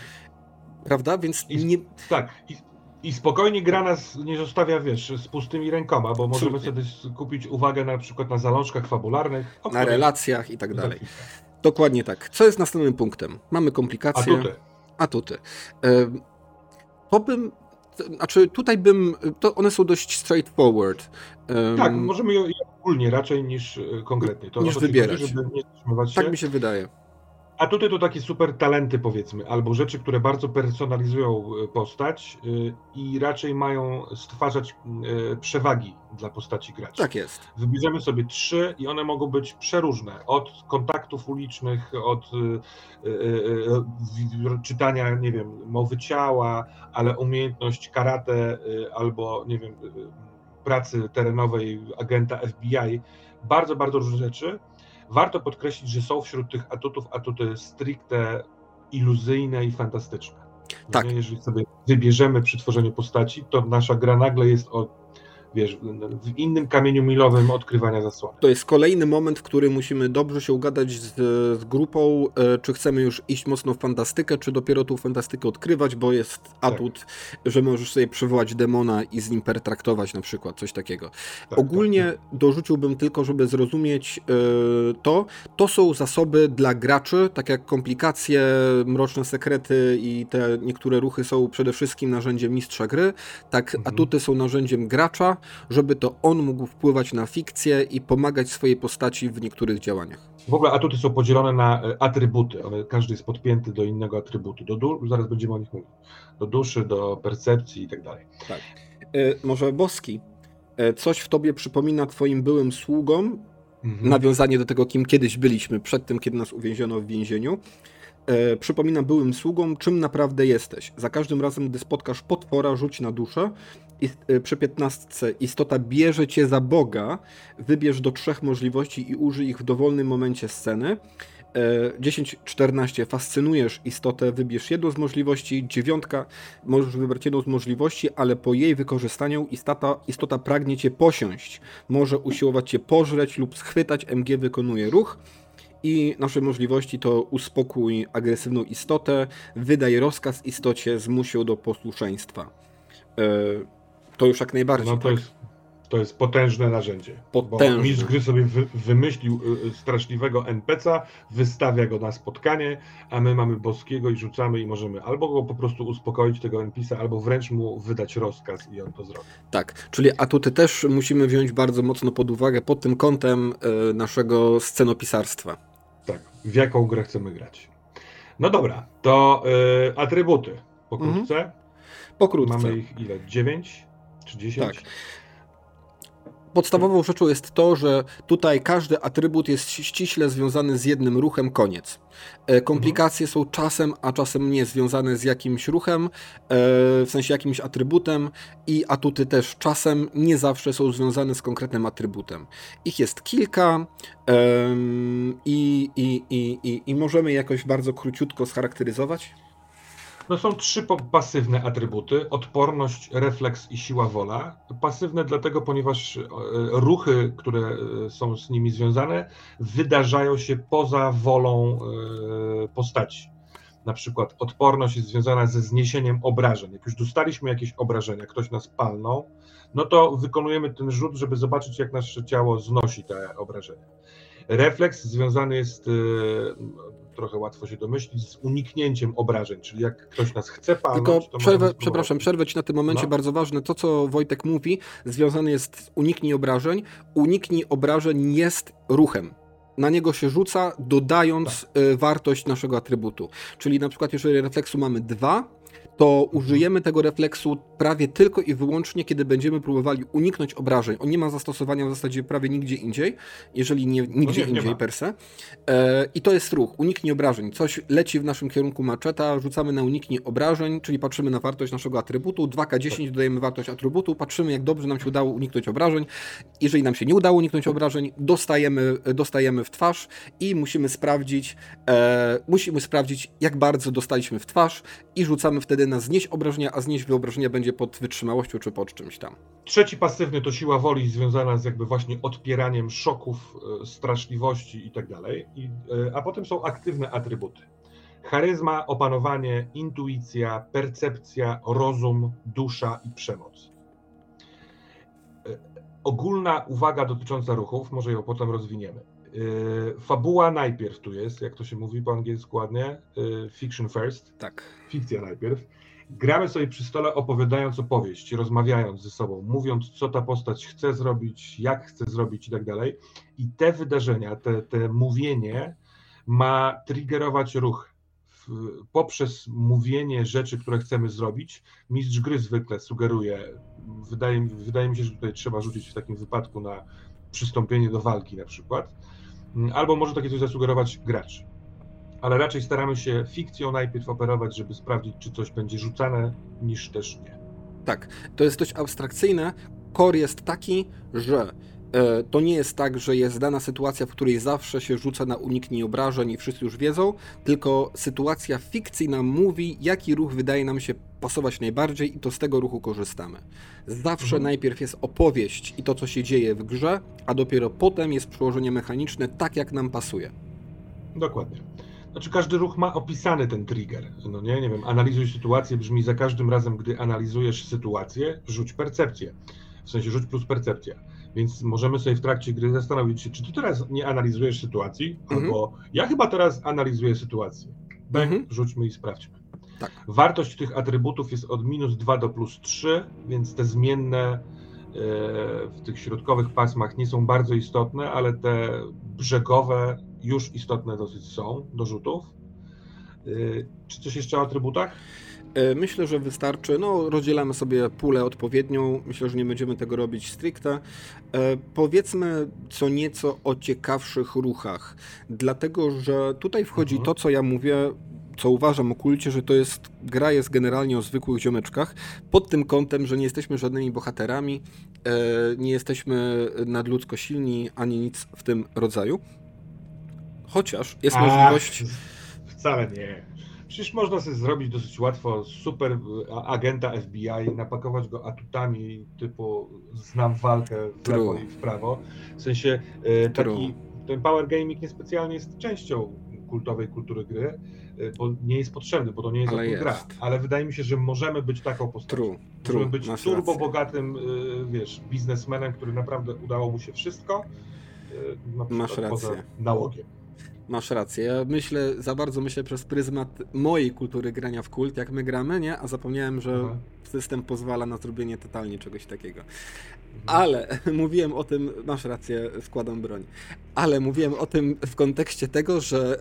Prawda? Więc I, nie. Tak. I, I spokojnie gra nas nie zostawia, wiesz, z pustymi rękoma, bo możemy sobie kupić uwagę na przykład na zalążkach fabularnych, na relacjach i tak dalej. Dokładnie tak. Co jest następnym punktem? Mamy komplikacje. Atuty. Atuty. To bym znaczy tutaj bym, to one są dość straightforward. Tak, możemy je ogólnie raczej niż e, konkretnie. To niż wybierać. Chodzi, tak mi się wydaje. A tutaj to takie super talenty, powiedzmy, albo rzeczy, które bardzo personalizują e, postać e, i raczej mają stwarzać e, przewagi dla postaci gracza. Tak jest. Wybierzemy sobie trzy i one mogą być przeróżne. Od kontaktów ulicznych, od czytania, nie wiem, mowy ciała, ale umiejętność karate albo, nie wiem, pracy terenowej agenta FBI. Bardzo, bardzo różne rzeczy Warto podkreślić, że są wśród tych atutów atuty stricte iluzyjne i fantastyczne. Tak. Jeżeli sobie wybierzemy przy tworzeniu postaci, to nasza gra nagle jest o wiesz, w innym kamieniu milowym odkrywania zasłony. To jest kolejny moment, w którym musimy dobrze się ugadać z, z grupą, e, czy chcemy już iść mocno w fantastykę, czy dopiero tą fantastykę odkrywać, bo jest atut, tak. że możesz sobie przywołać demona i z nim pertraktować na przykład, coś takiego. Tak, Ogólnie tak, tak. dorzuciłbym tylko, żeby zrozumieć e, to, to są zasoby dla graczy, tak jak komplikacje, mroczne sekrety i te niektóre ruchy są przede wszystkim narzędziem mistrza gry, tak mhm. atuty są narzędziem gracza, żeby to on mógł wpływać na fikcję i pomagać swojej postaci w niektórych działaniach. W ogóle atuty są podzielone na e, atrybuty. One, każdy jest podpięty do innego atrybutu. Do du- zaraz będziemy o nich mówić. Do duszy, do percepcji i tak dalej. Tak. E, może Boski, e, coś w tobie przypomina twoim byłym sługom, mhm. nawiązanie do tego, kim kiedyś byliśmy przed tym, kiedy nas uwięziono w więzieniu. E, przypominam byłym sługom, czym naprawdę jesteś. Za każdym razem, gdy spotkasz potwora, rzuć na duszę. E, przy 15 istota bierze cię za Boga, wybierz do trzech możliwości i użyj ich w dowolnym momencie sceny. 10-14 e, fascynujesz istotę, wybierz jedną z możliwości, dziewiątka możesz wybrać jedną z możliwości, ale po jej wykorzystaniu istota, istota pragnie cię posiąść, może usiłować cię pożreć lub schwytać, MG wykonuje ruch i nasze możliwości to uspokój agresywną istotę, wydaj rozkaz istocie, zmuś ją do posłuszeństwa. E, to już jak najbardziej. No to, tak? jest, to jest potężne narzędzie. Potężne. Bo mistrz gry sobie wy, wymyślił y, y, straszliwego NPC'a, wystawia go na spotkanie, a my mamy boskiego i rzucamy i możemy albo go po prostu uspokoić tego NPC'a, albo wręcz mu wydać rozkaz i on to zrobi. Tak, czyli atuty też musimy wziąć bardzo mocno pod uwagę pod tym kątem y, naszego scenopisarstwa. Tak, w jaką grę chcemy grać. No dobra, to y, atrybuty pokrótce. Mhm. Pokrótce. Mamy ich ile? 9 czy 10? Tak. podstawową rzeczą jest to, że tutaj każdy atrybut jest ściśle związany z jednym ruchem, koniec. E, komplikacje mhm. są czasem, a czasem nie związane z jakimś ruchem, e, w sensie jakimś atrybutem i atuty też czasem nie zawsze są związane z konkretnym atrybutem. Ich jest kilka i, i, i, i, i możemy jakoś bardzo króciutko scharakteryzować. No są trzy pasywne atrybuty: odporność, refleks i siła wola. Pasywne dlatego, ponieważ e, ruchy, które e, są z nimi związane, wydarzają się poza wolą e, postaci. Na przykład odporność jest związana ze zniesieniem obrażeń. Jak już dostaliśmy jakieś obrażenia, ktoś nas palnął, no to wykonujemy ten rzut, żeby zobaczyć, jak nasze ciało znosi te obrażenia. Refleks związany jest trochę łatwo się domyślić, z uniknięciem obrażeń, czyli jak ktoś nas chce palnąć, Tylko przerwę, przepraszam, przerwę Ci na tym momencie, no. bardzo ważne, to co Wojtek mówi, związane jest z uniknij obrażeń. Uniknij obrażeń jest ruchem na niego się rzuca, dodając tak. Y, wartość naszego atrybutu. Czyli na przykład, jeżeli refleksu mamy dwa, to użyjemy tego refleksu prawie tylko i wyłącznie, kiedy będziemy próbowali uniknąć obrażeń. On nie ma zastosowania w zasadzie prawie nigdzie indziej, jeżeli nie nigdzie no nie, indziej nie per se. E, I to jest ruch, uniknij obrażeń. Coś leci w naszym kierunku maczeta, rzucamy na uniknij obrażeń, czyli patrzymy na wartość naszego atrybutu, 2K10 tak. dodajemy wartość atrybutu, patrzymy jak dobrze nam się udało uniknąć obrażeń. Jeżeli nam się nie udało uniknąć obrażeń, dostajemy, dostajemy w twarz i musimy sprawdzić, e, musimy sprawdzić jak bardzo dostaliśmy w twarz i rzucamy wtedy na znieść obrażenia, a znieść wyobrażenia będzie pod wytrzymałością czy pod czymś tam. Trzeci pasywny to siła woli związana z jakby właśnie odpieraniem szoków, e, straszliwości i tak dalej. E, a potem są aktywne atrybuty. Charyzma, opanowanie, intuicja, percepcja, rozum, dusza i przemoc. E, ogólna uwaga dotycząca ruchów, może ją potem rozwiniemy. Fabuła najpierw tu jest, jak to się mówi po angielsku ładnie. Fiction first. Tak. Fikcja najpierw gramy sobie przy stole opowiadając opowieść, rozmawiając ze sobą, mówiąc, co ta postać chce zrobić, jak chce zrobić i tak dalej. I te wydarzenia, te, te mówienie ma triggerować ruch. Poprzez mówienie rzeczy, które chcemy zrobić, mistrz gry zwykle sugeruje, wydaje, wydaje mi się, że tutaj trzeba rzucić w takim wypadku na przystąpienie do walki na przykład, albo może takie coś zasugerować gracz ale raczej staramy się fikcją najpierw operować, żeby sprawdzić, czy coś będzie rzucane, niż też nie. Tak, to jest dość abstrakcyjne. Core jest taki, że e, to nie jest tak, że jest dana sytuacja, w której zawsze się rzuca na uniknij obrażeń i wszyscy już wiedzą, tylko sytuacja fikcji nam mówi, jaki ruch wydaje nam się pasować najbardziej i to z tego ruchu korzystamy. Zawsze mhm. najpierw jest opowieść i to, co się dzieje w grze, a dopiero potem jest przełożenie mechaniczne tak, jak nam pasuje. Dokładnie. Znaczy każdy ruch ma opisany ten trigger, no nie, nie wiem, analizuj sytuację brzmi za każdym razem, gdy analizujesz sytuację, rzuć percepcję, w sensie rzuć plus percepcja, więc możemy sobie w trakcie gry zastanowić się, czy ty teraz nie analizujesz sytuacji, mhm. albo ja chyba teraz analizuję sytuację. Bang, mhm. rzućmy i sprawdźmy. Tak. Wartość tych atrybutów jest od minus 2 do plus 3, więc te zmienne e, w tych środkowych pasmach nie są bardzo istotne, ale te brzegowe już istotne dosyć są do rzutów. Y, czy coś jeszcze o atrybutach? E, myślę, że wystarczy. No, rozdzielamy sobie pulę odpowiednią. Myślę, że nie będziemy tego robić stricte. E, powiedzmy co nieco o ciekawszych ruchach, dlatego że tutaj wchodzi mhm. to, co ja mówię, co uważam o kulcie, że to jest gra jest generalnie o zwykłych ziomeczkach, pod tym kątem, że nie jesteśmy żadnymi bohaterami, e, nie jesteśmy nadludzko silni, ani nic w tym rodzaju. Chociaż jest Ach, możliwość. Wcale nie. Przecież można sobie zrobić dosyć łatwo super agenta FBI, napakować go atutami typu znam walkę w True. lewo i w prawo. W sensie e, taki ten power gaming niespecjalnie jest częścią kultowej kultury gry, e, bo nie jest potrzebny, bo to nie jest Ale jest. gra. Ale wydaje mi się, że możemy być taką postacią. True. Możemy True. być turbo bogatym, e, wiesz, biznesmenem, który naprawdę udało mu się wszystko. Na Masz rację. nałogiem. Masz rację. Ja myślę, za bardzo myślę przez pryzmat mojej kultury grania w kult, jak my gramy, nie? A zapomniałem, że. System pozwala na zrobienie totalnie czegoś takiego. Ale mówiłem o tym, masz rację, składam broń. Ale mówiłem o tym w kontekście tego, że,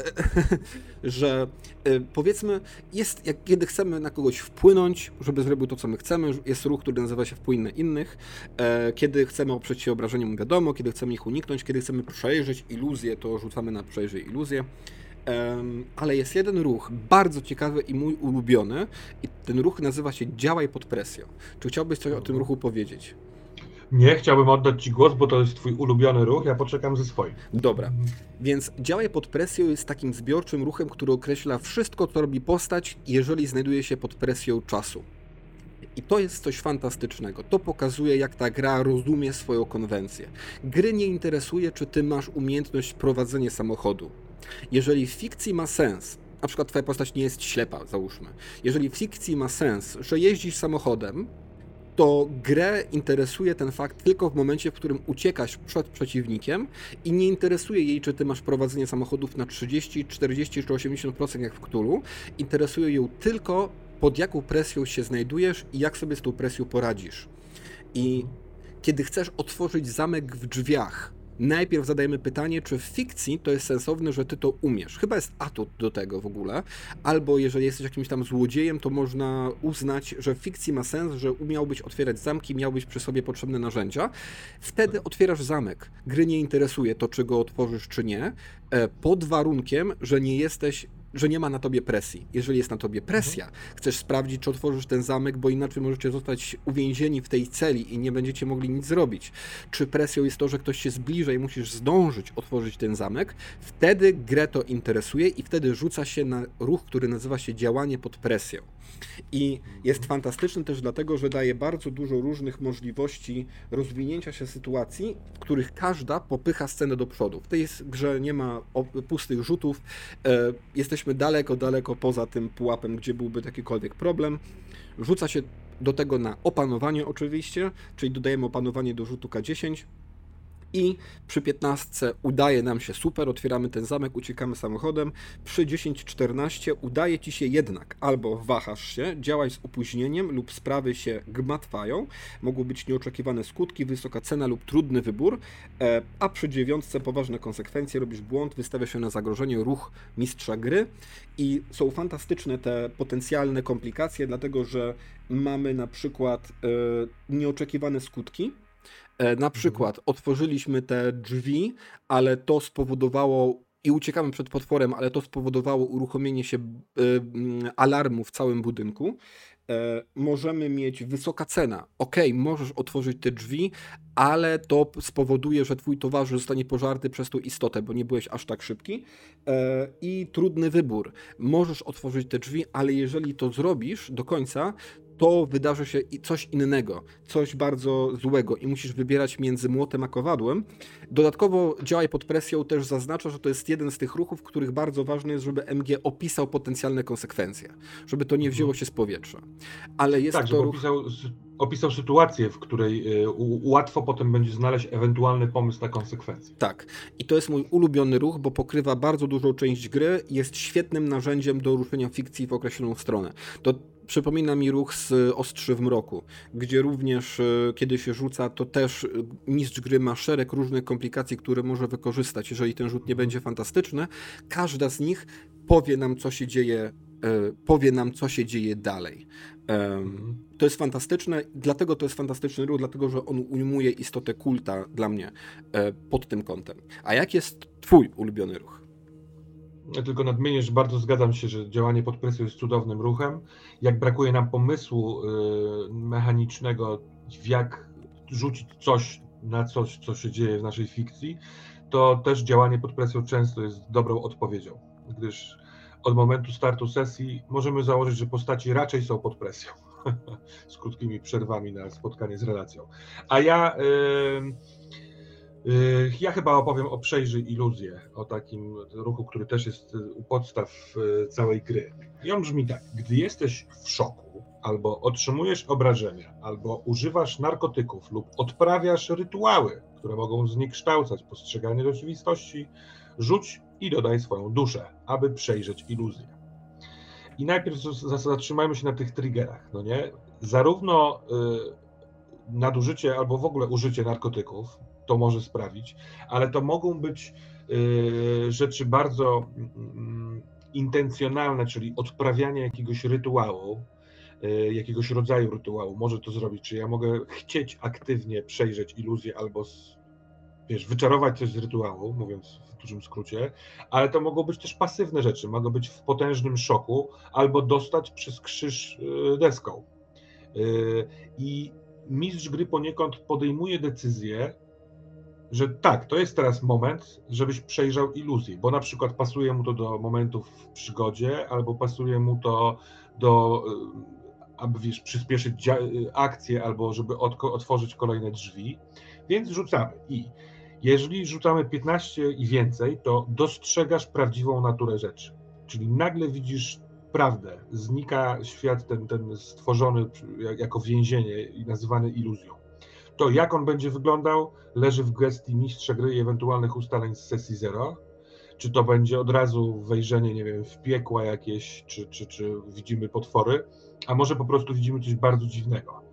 że y, powiedzmy, jest, jak, kiedy chcemy na kogoś wpłynąć, żeby zrobił to, co my chcemy, jest ruch, który nazywa się wpłyń na innych. E, kiedy chcemy oprzeć się obrażeniom, wiadomo, kiedy chcemy ich uniknąć, kiedy chcemy przejrzeć iluzję, to rzucamy na przejrzyj iluzję. Ale jest jeden ruch bardzo ciekawy i mój ulubiony, i ten ruch nazywa się Działaj pod presją. Czy chciałbyś coś o tym ruchu powiedzieć? Nie, chciałbym oddać Ci głos, bo to jest Twój ulubiony ruch, ja poczekam ze swoim. Dobra, więc działaj pod presją jest takim zbiorczym ruchem, który określa wszystko, co robi postać, jeżeli znajduje się pod presją czasu. I to jest coś fantastycznego. To pokazuje, jak ta gra rozumie swoją konwencję. Gry nie interesuje, czy ty masz umiejętność prowadzenia samochodu. Jeżeli w fikcji ma sens, na przykład twoja postać nie jest ślepa, załóżmy. Jeżeli w fikcji ma sens, że jeździsz samochodem, to grę interesuje ten fakt tylko w momencie, w którym uciekasz przed przeciwnikiem i nie interesuje jej, czy ty masz prowadzenie samochodów na 30, 40 czy 80% jak w Cthulhu. Interesuje ją tylko pod jaką presją się znajdujesz i jak sobie z tą presją poradzisz. I kiedy chcesz otworzyć zamek w drzwiach, najpierw zadajemy pytanie, czy w fikcji to jest sensowne, że ty to umiesz. Chyba jest atut do tego w ogóle. Albo jeżeli jesteś jakimś tam złodziejem, to można uznać, że w fikcji ma sens, że umiałbyś otwierać zamki, miałbyś przy sobie potrzebne narzędzia. Wtedy otwierasz zamek. Gry nie interesuje to, czy go otworzysz, czy nie, e, pod warunkiem, że nie jesteś że nie ma na tobie presji. Jeżeli jest na tobie presja, mhm. chcesz sprawdzić, czy otworzysz ten zamek, bo inaczej możecie zostać uwięzieni w tej celi i nie będziecie mogli nic zrobić. Czy presją jest to, że ktoś się zbliża i musisz zdążyć otworzyć ten zamek, wtedy grę to interesuje i wtedy rzuca się na ruch, który nazywa się działanie pod presją. I jest fantastyczny też dlatego, że daje bardzo dużo różnych możliwości rozwinięcia się sytuacji, w których każda popycha scenę do przodu. W tej grze nie ma pustych rzutów, e, jesteśmy daleko, daleko poza tym pułapem, gdzie byłby jakikolwiek problem. Rzuca się do tego na opanowanie oczywiście, czyli dodajemy opanowanie do rzutu K10 i przy 15 udaje nam się super, otwieramy ten zamek, uciekamy samochodem. Przy 10-14 udaje ci się jednak albo wahasz się, działaj z opóźnieniem lub sprawy się gmatwają. Mogą być nieoczekiwane skutki, wysoka cena lub trudny wybór, e, a przy 9 poważne konsekwencje, robisz błąd, wystawia się na zagrożenie ruch mistrza gry i są fantastyczne te potencjalne komplikacje, dlatego że mamy na przykład e, nieoczekiwane skutki, na mhm. przykład otworzyliśmy te drzwi, ale to spowodowało i uciekamy przed potworem, ale to spowodowało uruchomienie się e, alarmu w całym budynku. E, możemy mieć wysoka cena. Ok, możesz otworzyć te drzwi, ale to spowoduje, że twój towarzysz zostanie pożarty przez tą istotę, bo nie byłeś aż tak szybki. I trudny wybór. Możesz otworzyć te drzwi, ale jeżeli to zrobisz do końca, to wydarzy się coś innego, coś bardzo złego i musisz wybierać między młotem a kowadłem. Dodatkowo działaj pod presją też zaznacza, że to jest jeden z tych ruchów, w których bardzo ważne jest, żeby MG opisał potencjalne konsekwencje, żeby to nie wzięło się z powietrza. Ale jest tak, to ruch... opisał, opisał sytuację, w której y, łatwo potem będzie znaleźć ewentualny pomysł na konsekwencje. Tak. I to jest mój ulubiony ruch, bo pokrywa bardzo dużą część gry jest świetnym narzędziem do ruszenia fikcji w określoną stronę. To Przypomina mi ruch z Ostrzy w Mroku, gdzie również e, kiedy się rzuca, to też e, mistrz gry ma szereg różnych komplikacji, które może wykorzystać, jeżeli ten rzut nie będzie fantastyczny. Każda z nich powie nam, co się dzieje, e, powie nam, co się dzieje dalej. To jest fantastyczne, dlatego to jest fantastyczny ruch, dlatego że on ujmuje istotę kulta dla mnie pod tym kątem. A jak jest twój ulubiony ruch? Ja tylko nadmienię, że bardzo zgadzam się, że działanie pod presją jest cudownym ruchem. Jak brakuje nam pomysłu y, mechanicznego, jak rzucić coś na coś, co się dzieje w naszej fikcji, to też działanie pod presją często jest dobrą odpowiedzią, gdyż od momentu startu sesji możemy założyć, że postaci raczej są pod presją, z krótkimi przerwami na spotkanie z relacją. A ja. Yy, ja chyba opowiem o Przejrzyj Iluzję, o takim ruchu, który też jest u podstaw yy, całej gry. I on brzmi tak. Gdy jesteś w szoku, albo otrzymujesz obrażenia, albo używasz narkotyków lub odprawiasz rytuały, które mogą zniekształcać postrzeganie rzeczywistości Rzuć i dodaj swoją duszę, aby przejrzeć iluzję. I najpierw zatrzymajmy się na tych triggerach, no nie? Zarówno y, nadużycie albo w ogóle użycie narkotyków to może sprawić, ale to mogą być y, rzeczy bardzo y, intencjonalne, czyli odprawianie jakiegoś rytuału, y, jakiegoś rodzaju rytuału, może to zrobić, czy ja mogę chcieć aktywnie przejrzeć iluzję albo wiesz, wyczarować coś z rytuału, mówiąc w dużym skrócie, ale to mogą być też pasywne rzeczy, mogą być w potężnym szoku albo dostać przez krzyż y, deską. Y, I mistrz gry poniekąd podejmuje decyzję, że tak, to jest teraz moment, żebyś przejrzał iluzję, bo na przykład pasuje mu to do momentów w przygodzie, albo pasuje mu to do, y, aby wiesz, przyspieszyć akcję, albo żeby otworzyć kolejne drzwi, więc rzucamy. I jeżeli rzucamy 15 i więcej, to dostrzegasz prawdziwą naturę rzeczy. Czyli nagle widzisz prawdę, znika świat ten, ten stworzony jako więzienie i nazywany iluzją. To jak on będzie wyglądał, leży w gestii mistrza gry i ewentualnych ustaleń z sesji zero. Czy to będzie od razu wejrzenie, nie wiem, w piekła jakieś, czy, czy, czy widzimy potwory, a może po prostu widzimy coś bardzo dziwnego.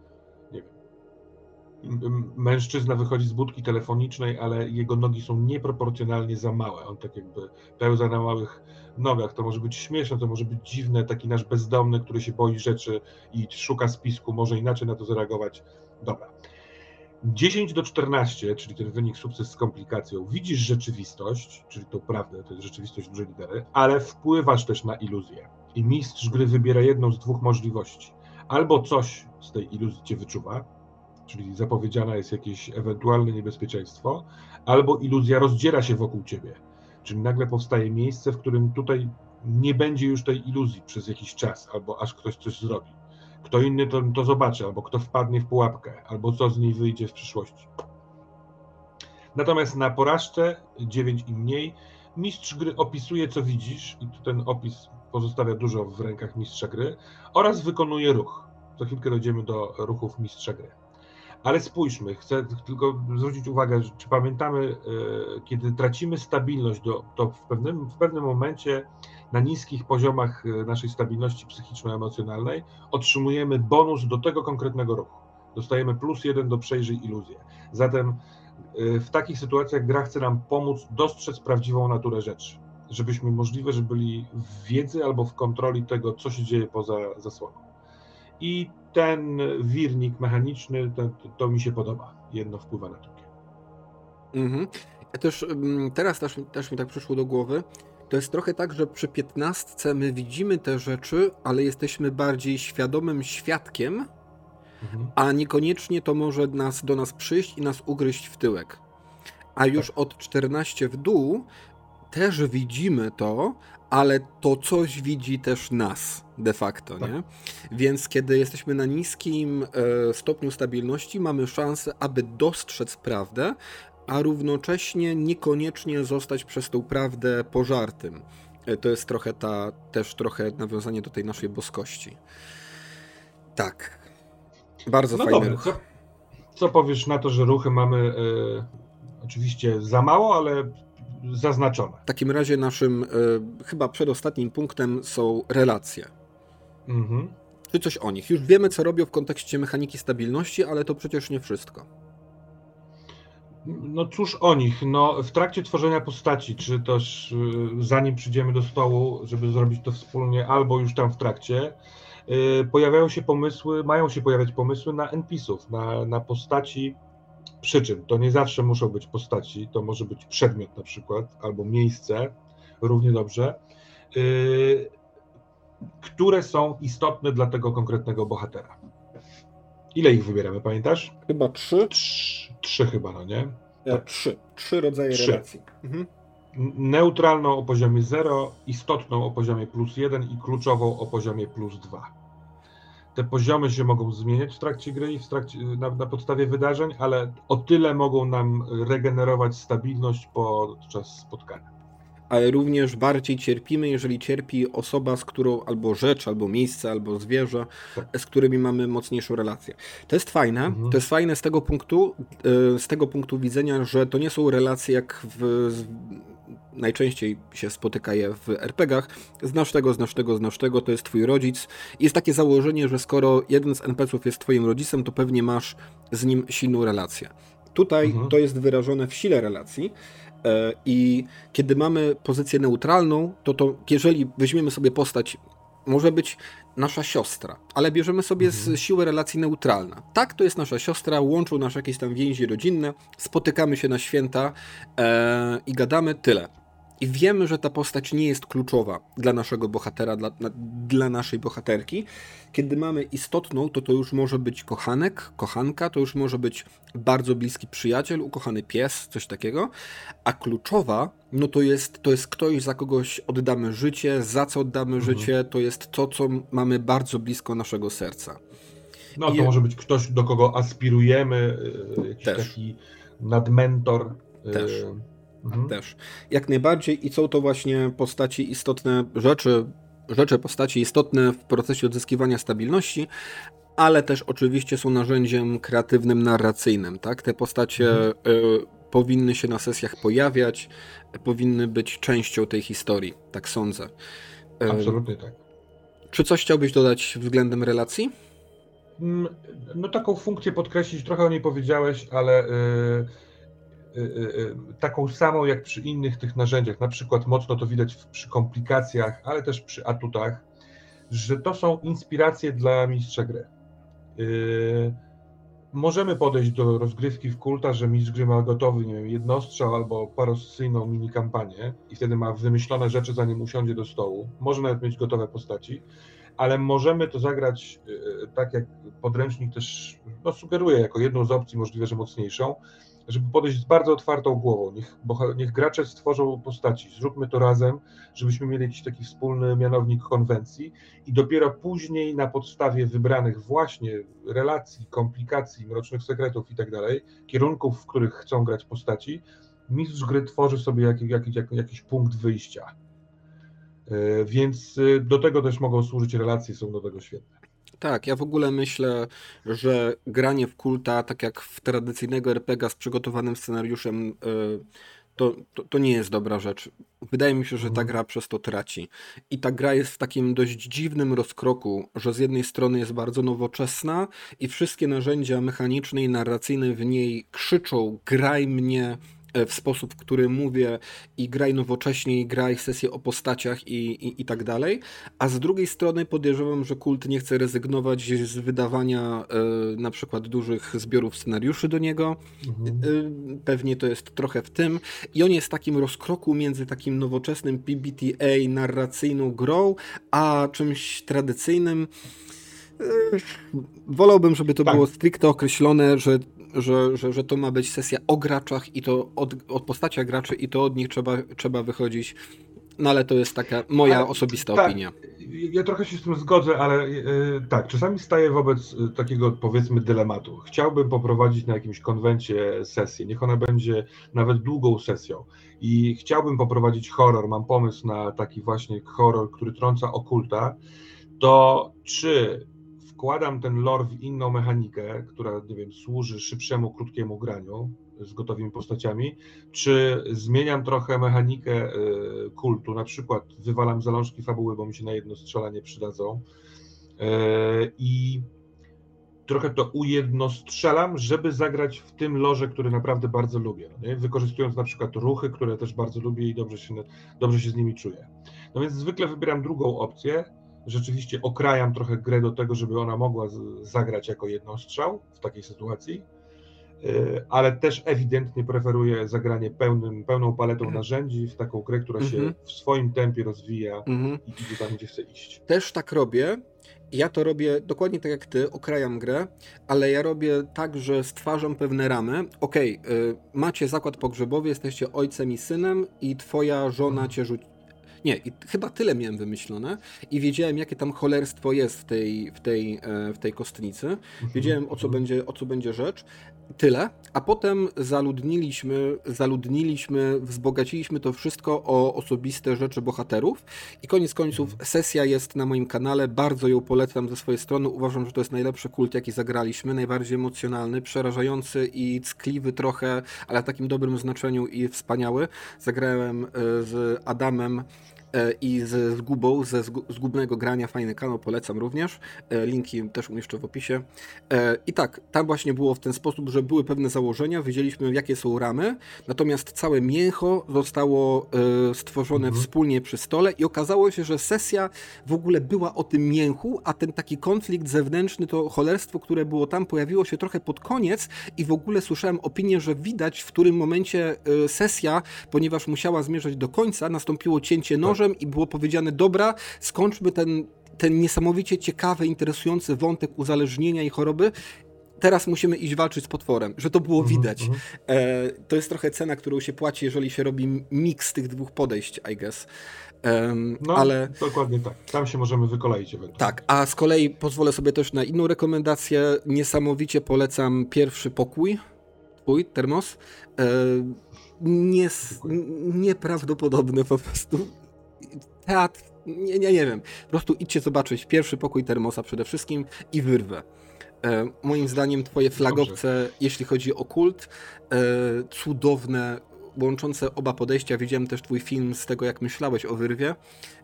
Mężczyzna wychodzi z budki telefonicznej, ale jego nogi są nieproporcjonalnie za małe. On tak jakby pełza na małych nogach. To może być śmieszne, to może być dziwne. Taki nasz bezdomny, który się boi rzeczy i szuka spisku, może inaczej na to zareagować. Dobra. 10 do 14, czyli ten wynik sukces z komplikacją, widzisz rzeczywistość, czyli tą prawdę, to jest rzeczywistość duże litery, ale wpływasz też na iluzję. I mistrz gry wybiera jedną z dwóch możliwości. Albo coś z tej iluzji cię wyczuwa, czyli zapowiedziane jest jakieś ewentualne niebezpieczeństwo, albo iluzja rozdziera się wokół ciebie, czyli nagle powstaje miejsce, w którym tutaj nie będzie już tej iluzji przez jakiś czas, albo aż ktoś coś zrobi. Kto inny to, to zobaczy, albo kto wpadnie w pułapkę, albo co z niej wyjdzie w przyszłości. Natomiast na porażce 9 i mniej mistrz gry opisuje, co widzisz, i tu ten opis pozostawia dużo w rękach mistrza gry, oraz wykonuje ruch. Za chwilkę dojdziemy do ruchów mistrza gry. Ale spójrzmy, chcę tylko zwrócić uwagę, czy pamiętamy, e, kiedy tracimy stabilność, to w pewnym, w pewnym momencie na niskich poziomach e, naszej stabilności psychiczno-emocjonalnej otrzymujemy bonus do tego konkretnego ruchu. Dostajemy plus jeden do przejrzyj iluzję. Zatem e, w takich sytuacjach gra chce nam pomóc dostrzec prawdziwą naturę rzeczy, żebyśmy możliwe, że byli w wiedzy albo w kontroli tego, co się dzieje poza zasłoną. I ten wirnik mechaniczny, to, to mi się podoba. Jedno wpływa na drugie. Mhm. Ja też mm, teraz też, też mi tak przyszło do głowy, to jest trochę tak, że przy piętnastce my widzimy te rzeczy, ale jesteśmy bardziej świadomym świadkiem, mhm. a niekoniecznie to może nas, do nas przyjść i nas ugryźć w tyłek. A już tak. od 14 w dół też widzimy to, ale to coś widzi też nas de facto, tak. nie? Więc kiedy jesteśmy na niskim e, stopniu stabilności, mamy szansę, aby dostrzec prawdę, a równocześnie niekoniecznie zostać przez tą prawdę pożartym. E, to jest trochę ta, też trochę nawiązanie do tej naszej boskości. Tak. Bardzo no fajny dobra, ruch. Co, co, powiesz na to, że ruchy mamy y, oczywiście za mało, ale zaznaczone? W takim razie naszym y, chyba przedostatnim punktem są relacje. Mhm. Czy coś o nich. Już wiemy, co robią w kontekście mechaniki stabilności, ale to przecież nie wszystko. No cóż o nich, no w trakcie tworzenia postaci, czy też y, zanim przyjdziemy do stołu, żeby zrobić to wspólnie, albo już tam w trakcie, y, pojawiają się pomysły, mają się pojawiać pomysły na NPC-ów, na, na postaci, przy czym to nie zawsze muszą być postaci, to może być przedmiot na przykład, albo miejsce, równie dobrze, y, które są istotne dla tego konkretnego bohatera. Ile ich wybieramy, pamiętasz? Chyba trzy. Trzy, trzy chyba, no nie? Ja, tak. Trzy. Trzy rodzaje trzy. relacji. Mhm. Neutralną o poziomie 0, istotną o poziomie plus 1 i kluczową o poziomie plus 2. Te poziomy się mogą zmieniać w trakcie gry i w trakcie, na, na podstawie wydarzeń, ale o tyle mogą nam regenerować stabilność podczas spotkania ale również bardziej cierpimy, jeżeli cierpi osoba, z którą albo rzecz, albo miejsce, albo zwierzę, z którymi mamy mocniejszą relację. To jest fajne, mhm. to jest fajne z tego punktu, e, z tego punktu widzenia, że to nie są relacje jak w najczęściej się spotyka je w RPGach. Znasz tego, znasz tego, znasz tego, to jest twój rodzic. Jest takie założenie, że skoro jeden z NPC-ów jest twoim rodzicem, to pewnie masz z nim silną relację. Tutaj mhm. to jest wyrażone w sile relacji. E, I kiedy mamy pozycję neutralną, to, to jeżeli weźmiemy sobie postać, może być nasza siostra, ale bierzemy sobie mhm. z siły relacji neutralna. Tak, to jest nasza siostra, łączą nas jakieś tam więzi rodzinne, spotykamy się na święta e, i gadamy tyle. I wiemy, że ta postać nie jest kluczowa dla naszego bohatera, dla, dla naszej bohaterki. Kiedy mamy istotną, to to już może być kochanek, kochanka, to już może być bardzo bliski przyjaciel, ukochany pies, coś takiego. A kluczowa, no to jest, to jest ktoś, za kogoś oddamy życie, za co oddamy mhm. życie, to jest to, co mamy bardzo blisko naszego serca. No to I... może być ktoś, do kogo aspirujemy, y, jakiś Też. taki nadmentor. Y, Też. Mhm. Też. Jak najbardziej i są to właśnie postaci istotne, rzeczy, rzeczy, postaci istotne w procesie odzyskiwania stabilności, ale też oczywiście są narzędziem kreatywnym, narracyjnym. Tak? Te postacie mhm. y, powinny się na sesjach pojawiać, powinny być częścią tej historii, tak sądzę. Y, Absolutnie tak. Czy coś chciałbyś dodać względem relacji? Mm, no taką funkcję podkreślić, trochę o niej powiedziałeś, ale y, Y, y, y, taką samą jak przy innych tych narzędziach, na przykład mocno to widać przy komplikacjach, ale też przy atutach, że to są inspiracje dla mistrza gry. Możemy podejść do rozgrywki w kulta, że mistrz gry ma gotowy, nie wiem, jednostrzał albo parosyjną mini kampanię i wtedy ma wymyślone rzeczy, zanim usiądzie do stołu. Może nawet mieć gotowe postaci, ale możemy to zagrać tak, jak podręcznik też no, sugeruje, jako jedną z opcji, możliwe, że mocniejszą, żeby podejść z bardzo otwartą głową. Niech, niech gracze stworzą postaci, zróbmy to razem, żebyśmy mieli jakiś taki wspólny mianownik konwencji i dopiero później na podstawie wybranych właśnie relacji, komplikacji, mrocznych sekretów i tak dalej, kierunków, w których chcą grać postaci, mistrz gry tworzy sobie jakiś, jakiś, jakiś punkt wyjścia. E, więc e, do tego też mogą służyć relacje, są do tego świetne. Tak, ja w ogóle myślę, że granie w kulta, tak jak w tradycyjnego RPG z przygotowanym scenariuszem, y, to, to, to, nie jest dobra rzecz. Wydaje mi się, że ta mhm. gra przez to traci. I ta gra jest w takim dość dziwnym rozkroku, że z jednej strony jest bardzo nowoczesna i wszystkie narzędzia mechaniczne i narracyjne w niej krzyczą: graj mnie, w sposób, w który mówię i graj nowocześnie, i graj sesje o postaciach i, i, i tak dalej, a z drugiej strony podejrzewam, że kult nie chce rezygnować z wydawania e, na przykład dużych zbiorów scenariuszy do niego. Mhm. E, pewnie to jest trochę w tym i on jest w takim rozkroku między takim nowoczesnym PBTA narracyjną grą, a czymś tradycyjnym. E, wolałbym, żeby to tak. było stricte określone, że że, że, że to ma być sesja o graczach i to od, od postaciach graczy i to od nich trzeba, trzeba wychodzić. No ale to jest taka moja ale, osobista tak, opinia. Ja trochę się z tym zgodzę, ale yy, tak, czasami staję wobec e, takiego powiedzmy dylematu. Chciałbym poprowadzić na jakimś konwencie sesję, niech ona będzie nawet długą sesją i chciałbym poprowadzić horror, mam pomysł na taki właśnie horror, który trąca okulta, to czy wkładam ten lore w inną mechanikę, która, nie wiem, służy szybszemu, krótkiemu graniu z gotowymi postaciami, czy zmieniam trochę mechanikę y, kultu, na przykład wywalam zalążki fabuły, bo mi się na jedno strzelanie przydadzą y, i trochę to ujednostrzelam, żeby zagrać w tym loże, który naprawdę bardzo lubię, no nie? wykorzystując na przykład ruchy, które też bardzo lubię i dobrze się, dobrze się z nimi czuję. No więc zwykle wybieram drugą opcję, rzeczywiście okrajam trochę grę do tego, żeby ona mogła zagrać jako jednostrzał w takiej sytuacji, y, ale też ewidentnie preferuję zagranie pełnym, pełną paletą mhm. narzędzi w taką grę, która się mhm. w swoim tempie rozwija mhm. i idzie tam, gdzie chce iść. Też tak robię. Ja to robię dokładnie tak jak ty, okrajam grę, ale ja robię tak, że stwarzam pewne ramy. Okej, okay, macie zakład pogrzebowy, jesteście ojcem i synem i twoja żona cię rzuci Nie, i chyba tyle miałem wymyślone i wiedziałem, jakie tam cholerstwo jest w tej, w tej, e, w tej kostnicy. Mhm. Wiedziałem, o co, mhm. będzie, o co będzie rzecz. Tyle. A potem zaludniliśmy, zaludniliśmy, wzbogaciliśmy to wszystko o osobiste rzeczy bohaterów. I koniec końców mhm. sesja jest na moim kanale. Bardzo ją polecam ze swojej strony. Uważam, że to jest najlepszy kult, jaki zagraliśmy. Najbardziej emocjonalny, przerażający i ckliwy trochę, ale w takim dobrym znaczeniu i wspaniały. Zagrałem e, z Adamem i ze zgubą, ze zgubnego grania, fajny kanał, polecam również. E, linki też umieszczę w opisie. E, I tak, tam właśnie było w ten sposób, że były pewne założenia, wiedzieliśmy jakie są ramy, natomiast całe mięcho zostało stworzone mhm. wspólnie przy stole i okazało się, że sesja w ogóle była o tym mięchu, a ten taki konflikt zewnętrzny, to cholerstwo, które było tam, pojawiło się trochę pod koniec i w ogóle słyszałem opinię, że widać w którym momencie sesja, ponieważ musiała zmierzać do końca, nastąpiło cięcie nożem, nożem i było powiedziane, dobra, skończmy ten, ten niesamowicie ciekawy, interesujący wątek uzależnienia i choroby teraz musimy iść walczyć z potworem, że to było mhm, widać. Mm -hmm. e, to jest trochę cena, którą się płaci, jeżeli się robi miks tych dwóch podejść, I guess. Um, no, ale... dokładnie tak. Tam się możemy wykoleić ewentualnie. Tak, a z kolei pozwolę sobie też na inną rekomendację. Niesamowicie polecam pierwszy pokój, twój, termos. E, nies, nieprawdopodobne po prostu teatr, nie, nie, nie wiem. Po prostu idźcie zobaczyć pierwszy pokój Termosa przede wszystkim i wyrwę. E, moim zdaniem twoje flagowce, Dobrze. jeśli chodzi o kult, e, cudowne, łączące oba podejścia. Widziałem też twój film z tego, jak myślałeś o wyrwie.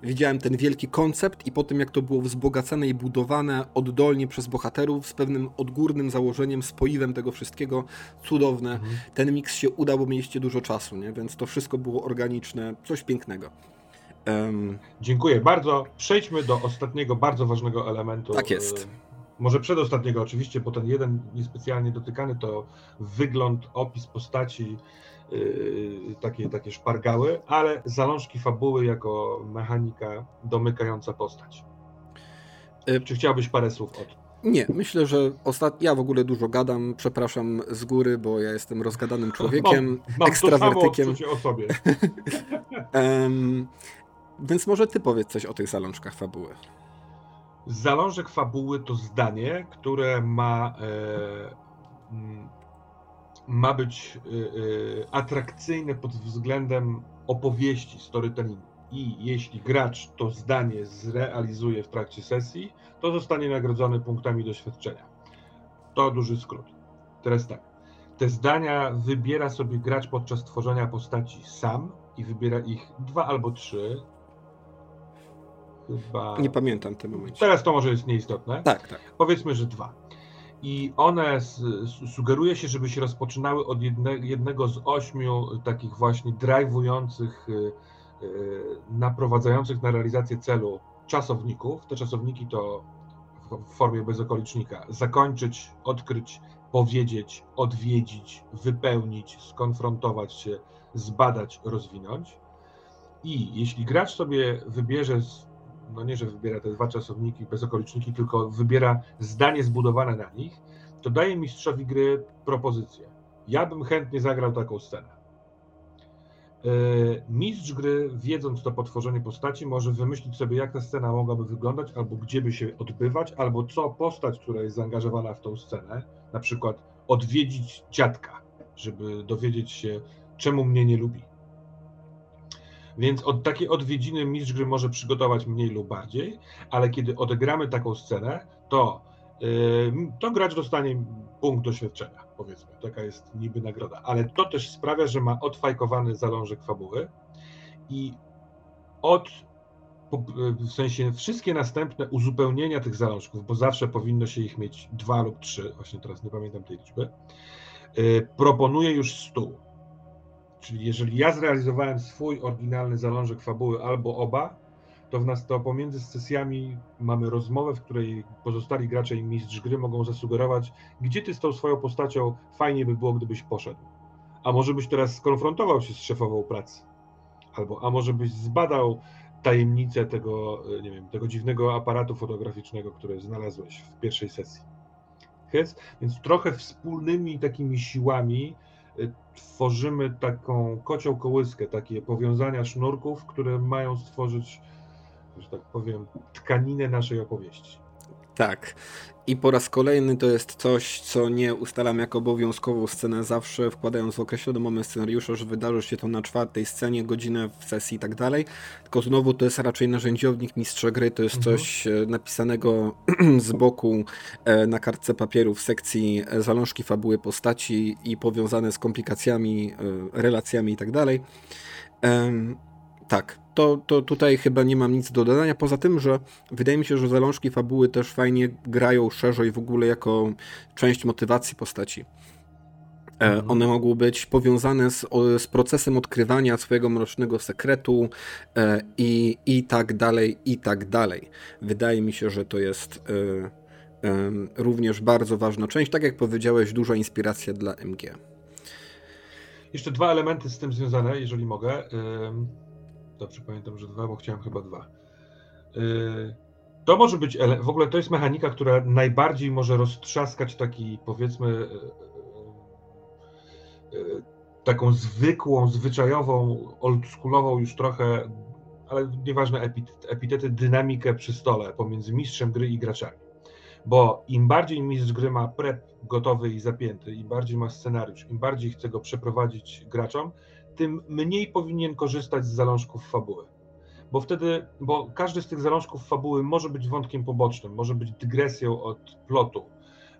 Widziałem ten wielki koncept i po tym, jak to było wzbogacane i budowane oddolnie przez bohaterów z pewnym odgórnym założeniem, spoiwem tego wszystkiego. Cudowne. Mhm. Ten miks się udał, bo mieliście dużo czasu, nie? więc to wszystko było organiczne. Coś pięknego. Um, Dziękuję bardzo. Przejdźmy do ostatniego, bardzo ważnego elementu. Tak jest. E, może przedostatniego oczywiście, bo ten jeden niespecjalnie dotykany to wygląd, opis postaci, yy, takie, takie szpargały, ale zalążki fabuły jako mechanika domykająca postać. Yy, Czy chciałbyś parę słów o tym? Nie, myślę, że ostat... ja w ogóle dużo gadam, przepraszam z góry, bo ja jestem rozgadanym człowiekiem, mam, mam ekstrawertykiem. To samo o sobie. um, Więc może ty powiedz coś o tych zalążkach fabuły. Zalążek fabuły to zdanie, które ma, e, mm, ma być e, e, atrakcyjne pod względem opowieści, storytellingu. I jeśli gracz to zdanie zrealizuje w trakcie sesji, to zostanie nagrodzony punktami doświadczenia. To duży skrót. Teraz tak. Te zdania wybiera sobie gracz podczas tworzenia postaci sam i wybiera ich dwa albo trzy chyba. Nie pamiętam w tym momencie. Teraz to może jest nieistotne. Tak, tak. Powiedzmy, że dwa. I one sugeruje się, żeby się rozpoczynały od jedne, jednego z ośmiu takich właśnie drive'ujących, y, y, naprowadzających na realizację celu czasowników. Te czasowniki to w formie bezokolicznika zakończyć, odkryć, powiedzieć, odwiedzić, wypełnić, skonfrontować się, zbadać, rozwinąć. I jeśli gracz sobie wybierze no nie, że wybiera te dwa czasowniki bez okoliczniki, tylko wybiera zdanie zbudowane na nich, to daje mistrzowi gry propozycję. Ja bym chętnie zagrał taką scenę. E, mistrz gry, wiedząc to potworzenie postaci, może wymyślić sobie, jak ta scena mogłaby wyglądać, albo gdzie by się odbywać, albo co postać, która jest zaangażowana w tą scenę, na przykład odwiedzić dziadka, żeby dowiedzieć się, czemu mnie nie lubi więc od takiej odwiedziny mistrz gry może przygotować mniej lub bardziej, ale kiedy odegramy taką scenę, to, yy, to gracz dostanie punkt doświadczenia, powiedzmy. Taka jest niby nagroda. Ale to też sprawia, że ma odfajkowany zalążek fabuły i od w sensie wszystkie następne uzupełnienia tych zalążków, bo zawsze powinno się ich mieć dwa lub trzy, właśnie teraz nie pamiętam tej liczby, yy, proponuje już stół. Czyli jeżeli ja zrealizowałem swój oryginalny zalążek fabuły albo oba, to, w nas, to pomiędzy sesjami mamy rozmowę, w której pozostali gracze i mistrz gry mogą zasugerować, gdzie ty z tą swoją postacią fajnie by było, gdybyś poszedł. A może byś teraz skonfrontował się z szefową pracy. Albo, a może byś zbadał tajemnicę tego, nie wiem, tego dziwnego aparatu fotograficznego, który znalazłeś w pierwszej sesji. Więc trochę wspólnymi takimi siłami tworzymy taką kocioł kołyskę, takie powiązania sznurków, które mają stworzyć, że tak powiem, tkaninę naszej opowieści. Tak. I po raz kolejny to jest coś, co nie ustalam jako obowiązkową scenę zawsze, wkładając w określony moment scenariusza, że wydarzy się to na czwartej scenie, godzinę w sesji i tak dalej. Tylko znowu to jest raczej narzędziownik mistrza gry, to jest mhm. coś e, napisanego z boku e, na kartce papieru w sekcji e, zalążki fabuły postaci i powiązane z komplikacjami, relacjami i tak dalej. Tak, to, to tutaj chyba nie mam nic do dodania, poza tym, że wydaje mi się, że zalążki fabuły też fajnie grają szerzej w ogóle jako część motywacji postaci. E, mhm. One mogą być powiązane z, z, procesem odkrywania swojego mrocznego sekretu e, i, i tak dalej, i tak dalej. Wydaje mi się, że to jest e, również bardzo ważna część. Tak jak powiedziałeś, duża inspiracja dla MG. Jeszcze dwa elementy z tym związane, jeżeli mogę. Dobrze pamiętam, że dwa, bo chciałem chyba dwa. Y, to może być, w ogóle to jest mechanika, która najbardziej może roztrzaskać taki, powiedzmy, y, y, taką zwykłą, zwyczajową, oldschoolową już trochę, ale nieważne epitety, dynamikę przy stole pomiędzy mistrzem gry i graczami. Bo im bardziej mistrz gry ma prep gotowy i zapięty, im bardziej ma scenariusz, im bardziej chce go przeprowadzić graczom, tym mniej powinien korzystać z zalążków fabuły. Bo wtedy, bo każdy z tych zalążków fabuły może być wątkiem pobocznym, może być dygresją od plotu,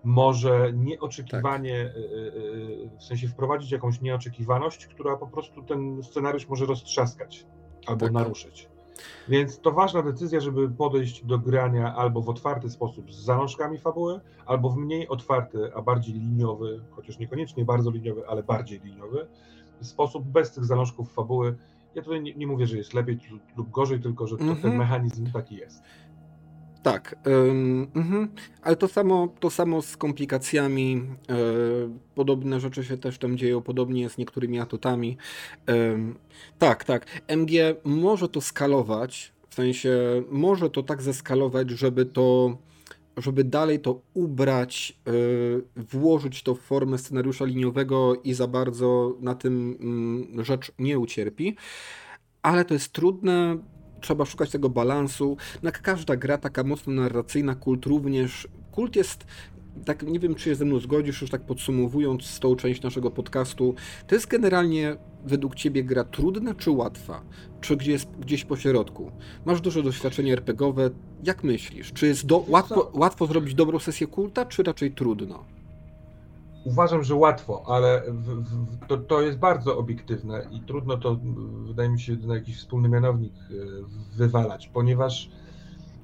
może nieoczekiwanie, tak. Y, y, y, w sensie wprowadzić jakąś nieoczekiwaność, która po prostu ten scenariusz może roztrzaskać albo tak. naruszyć. Więc to ważna decyzja, żeby podejść do grania albo w otwarty sposób z zalążkami fabuły, albo w mniej otwarty, a bardziej liniowy, chociaż niekoniecznie bardzo liniowy, ale bardziej liniowy, sposób bez tych zalążków fabuły. Ja tutaj nie, nie mówię, że jest lepiej lub gorzej, tylko że to, mm -hmm. ten mhm. mechanizm taki jest. Tak, ym, ale to samo, to samo z komplikacjami. Yy, podobne rzeczy się też tam dzieją, podobnie z niektórymi atutami. Yy, tak, tak. MG może to skalować, w sensie może to tak zeskalować, żeby to żeby dalej to ubrać, yy, włożyć to w formę scenariusza liniowego i za bardzo na tym yy, rzecz nie ucierpi. Ale to jest trudne, trzeba szukać tego balansu. No jak każda gra taka mocno narracyjna, kult również. Kult jest tak nie wiem, czy się ze mną zgodzisz, już tak podsumowując tą część naszego podcastu, to jest generalnie według ciebie gra trudna czy łatwa? Czy gdzieś, gdzieś po środku? Masz duże doświadczenie RPGowe, jak myślisz? Czy jest do, łatwo, łatwo zrobić dobrą sesję kulta, czy raczej trudno? Uważam, że łatwo, ale w, w, to, to jest bardzo obiektywne i trudno to, wydaje mi się, na jakiś wspólny mianownik e, wywalać, ponieważ